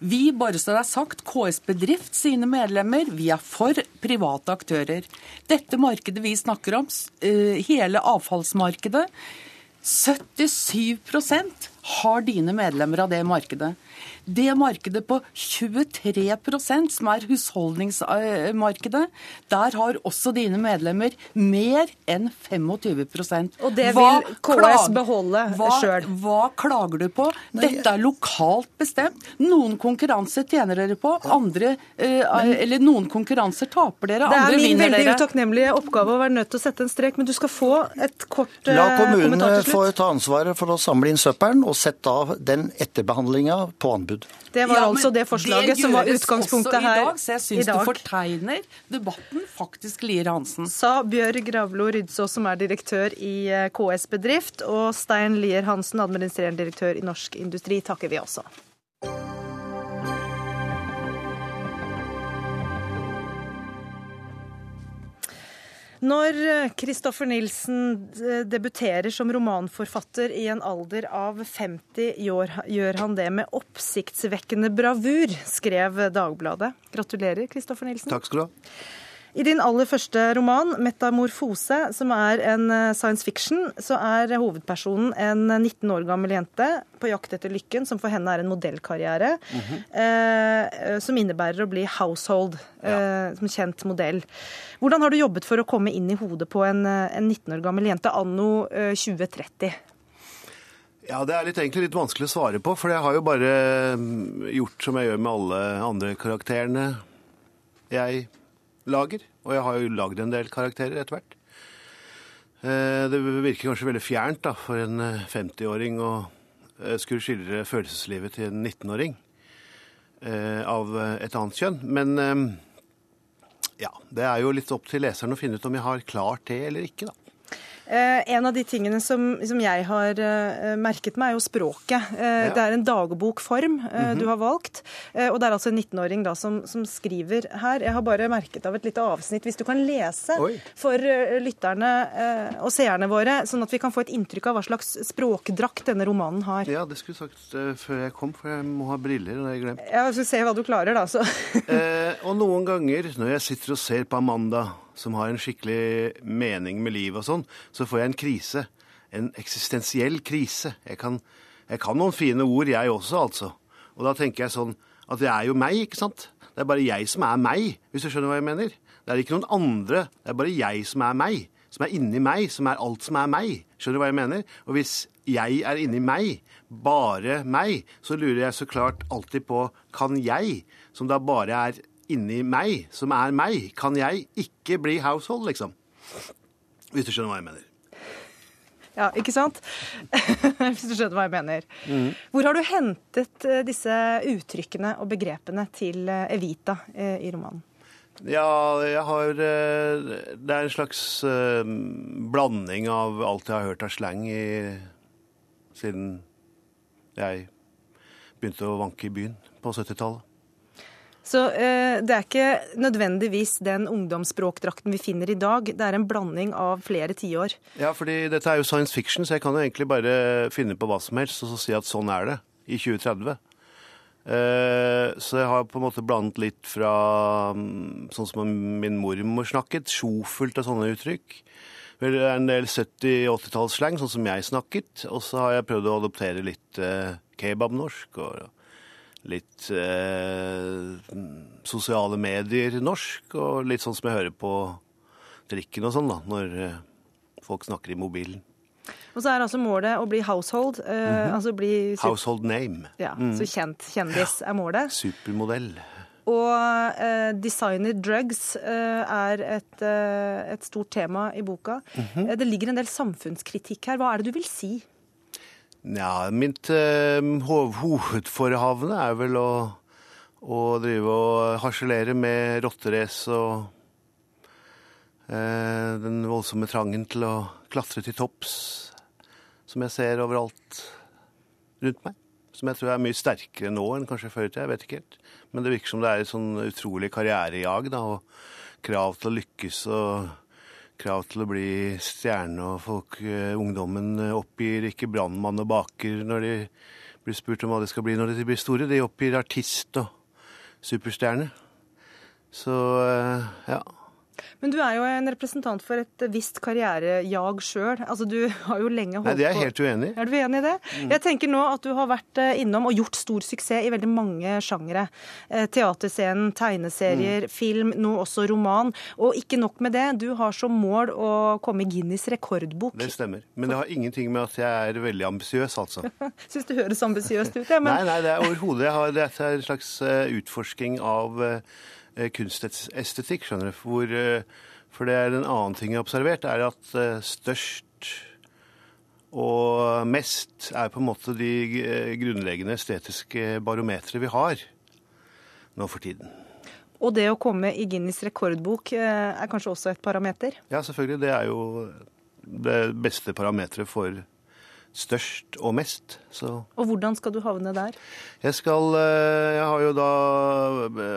Vi, bare så det er sagt, KS Bedrift sine medlemmer, vi er for private aktører. Dette markedet vi snakker om, eh, hele avfallsmarkedet, 77% har dine medlemmer av det markedet. Det markedet på 23 som er husholdningsmarkedet, der har også dine medlemmer mer enn 25% Og det vil KS beholde sjøl. Hva klager du på? Dette er lokalt bestemt. Noen konkurranser tjener dere på, andre eh, Eller noen konkurranser taper dere, andre vinner dere. Det er min veldig utakknemlige oppgave å være nødt til å sette en strek, men du skal få et kort eh, La kommunene få ta ansvaret for å samle inn søppelen, og sette av den etterbehandlinga på anbud. Det var Ja, altså det forslaget som var utgangspunktet her i dag, så jeg syns du dag. fortegner debatten faktisk, Lier Hansen. Sa Bjørg Gravlo Rydsås, som er direktør i eh, KS Bedrift, og Stein Lier Hansen, administrerende direktør i Norsk Industri, takker vi også. Når Kristoffer Nilsen eh, debuterer som romanforfatter i en alder av 50, gjør han det med oppsiktsvekkende bravur, skrev Dagbladet. Gratulerer, Kristoffer Nilsen. Takk skal du ha. I din aller første roman, 'Metamorfose', som er en eh, science fiction, så er hovedpersonen en 19 år gammel jente på jakt etter lykken, som for henne er en modellkarriere, eh, som innebærer å bli household, eh, som kjent modell. Hvordan har du jobbet for å komme inn i hodet på en, eh, en 19 år gammel jente anno eh, 2030? Ja, Det er litt, egentlig litt vanskelig å svare på, for jeg har jo bare mm, gjort som jeg gjør med alle andre karakterene jeg lager. Og jeg har jo lagd en del karakterer etter hvert. Eh, Det virker kanskje veldig fjernt da, for en eh, 50-åring å eh, skulle skildre følelseslivet til en 19-åring eh, av eh, et annet kjønn. Men eh, ja, det er jo litt opp til leseren å finne ut om jeg har klart det eller ikke, da. Eh, en av de tingene som, som jeg har eh, merket meg, er jo språket. Eh, Ja. Det er en dagbokform mm -hmm. du har valgt. Og det er altså en 19-åring da som, som skriver her. Jeg har bare merket av et lite avsnitt. Hvis du kan lese for eh, lytterne og seerne våre, sånn at vi kan få et inntrykk av hva slags språkdrakt denne romanen har. Ja, det skulle jeg sagt før jeg kom, for jeg må ha briller. og det har jeg glemt. Ja, så se hva du klarer, da. Så. Eh, og noen ganger når jeg sitter og ser på Amanda, som har en skikkelig mening med livet og sånn, så får jeg en krise. En eksistensiell krise. Jeg kan, jeg kan noen fine ord, jeg også, altså. Og da tenker jeg sånn at det er jo meg, ikke sant? Det er bare jeg som er meg, hvis du skjønner hva jeg mener. Det er ikke noen andre. Det er bare jeg som er meg. Som er inni meg, som er alt som er meg. Skjønner du hva jeg mener? Og hvis jeg er inni meg, bare meg, så lurer jeg så klart alltid på kan jeg, som da bare er inni meg, som er meg, kan jeg ikke bli household, liksom? Hvis du skjønner hva jeg mener. Ja, ikke sant? Hvis du skjønner hva jeg mener. Hvor har du hentet eh, disse uttrykkene og begrepene til eh, Evita eh, i romanen? Ja, jeg har Det er en slags blanding av alt jeg har hørt av slang i, siden jeg begynte å vanke i byen på 70-tallet. Så eh, det er ikke nødvendigvis den ungdomsspråkdrakten vi finner i dag. Det er en blanding av flere tiår. Ja, fordi dette er jo science fiction, så jeg kan jo egentlig bare finne på hva som helst og så si at sånn er det i 2030. Eh, Så jeg har på en måte blandet litt fra mm, sånn som min mormor snakket, sjofelt og sånne uttrykk. Det er en del 70-80-tallsslang, sånn som jeg snakket. Og så har jeg prøvd å adoptere litt eh, kebabnorsk og litt eh, sosiale medier-norsk. Og litt sånn som jeg hører på drikken og sånn, da, når eh, folk snakker i mobilen. Og så er altså målet å bli household. Eh, -hmm. Altså bli Household name. Ja, Mm. Så kjent kjendis er målet. Supermodell. Og eh, designer drugs eh, er et, eh, et stort tema i boka. Mhm. Eh, Det ligger en del samfunnskritikk her. Hva er det du vil si? Ja, mitt eh, hov hovedforehavende er vel å, å drive og harselere med rotterace og eh, den voldsomme trangen til å klatre til topps, som jeg ser overalt rundt meg. Som jeg tror er mye sterkere nå enn kanskje før i tida. Jeg vet ikke helt. Men det virker som det er et sånn utrolig karrierejag, da, og krav til å lykkes og krav til å bli stjerne, og folk, eh, ungdommen eh, oppgir ikke brannmann og baker når de blir spurt om hva de skal bli når de blir store. De oppgir artist og superstjerne. Så eh, ja. Men du er jo en representant for et visst karrierejag sjøl. Altså, du har jo lenge holdt på Nei, det er jeg helt uenig i. Er du uenig i det? Mm. Jeg tenker nå at du har vært eh, innom og gjort stor suksess i veldig mange sjangere. Eh, Teaterscenen, tegneserier, Mm. film, nå også roman. Og ikke nok med det, du har som mål å komme i Guinness rekordbok. Det stemmer. Men det har ingenting med at jeg er veldig ambisiøs, altså. Syns det høres ambisiøst ut, ja, men Nei, nei, det er overhodet Dette er en slags eh, utforsking av kunstestetikk, skjønner du. Hvor, eh, for det er en annen ting jeg har observert, er at eh, størst og mest er på en måte de eh, grunnleggende estetiske barometre vi har nå for tiden. Og det å komme i Guinness rekordbok eh, er kanskje også et parameter? Ja, selvfølgelig. Det er jo det beste parameteret for størst og mest. Så Og hvordan skal du havne der? Jeg skal eh, Jeg har jo da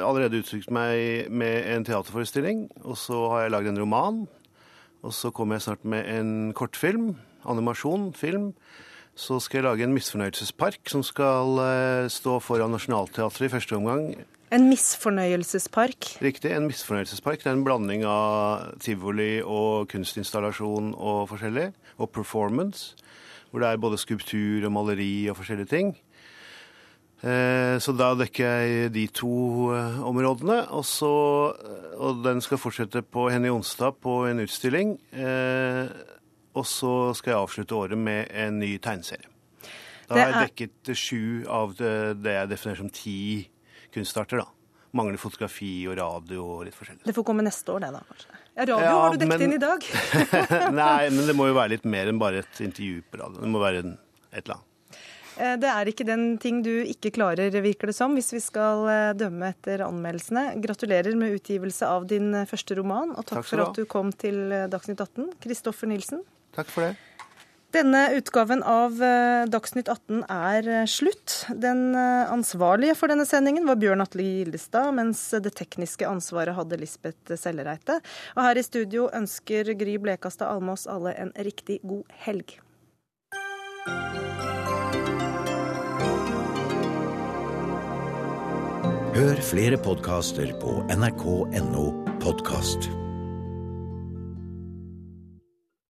allerede uttrykt meg med en teaterforestilling, og så har jeg lagd en roman. Og så kommer jeg snart med en kortfilm, animasjon, film. Så skal jeg lage en misfornøyelsespark som skal eh, stå foran Nationaltheatret i første omgang. En misfornøyelsespark. Riktig, en misfornøyelsespark. Det er en blanding av tivoli og kunstinstallasjon og forskjellig, og performance, hvor det er både skulptur og maleri og forskjellige ting. Eh, Så da dekker jeg de to eh, områdene. Og, så, og den skal fortsette på Henny Onsdag på en utstilling. Eh, Og så skal jeg avslutte året med en ny tegneserie. Da har jeg dekket sju av det jeg definerer som ti kunstarter. da. Mangler fotografi og radio og litt forskjellig. Det får komme neste år, det da, kanskje. Ja, radio Ja, har du dekket men- inn i dag. Nei, men det må jo være litt mer enn bare et intervju på radio. Det må være en, et eller annet. Eh, Det er ikke den ting du ikke klarer, virker det som, hvis vi skal eh, dømme etter anmeldelsene. Gratulerer med utgivelse av din eh, første roman, og takk, Takk for at du kom til Dagsnytt 18. Kristoffer Nilsen. Takk for det. Denne utgaven av eh, Dagsnytt 18 er eh, slutt. Den eh, ansvarlige for denne sendingen var Bjørn Atle Gildestad, mens det tekniske ansvaret hadde Lisbeth Sellereite. Og her i studio ønsker Gry Blekastad Almås alle en riktig god helg. Hør flere podkaster på nrk.no podkast.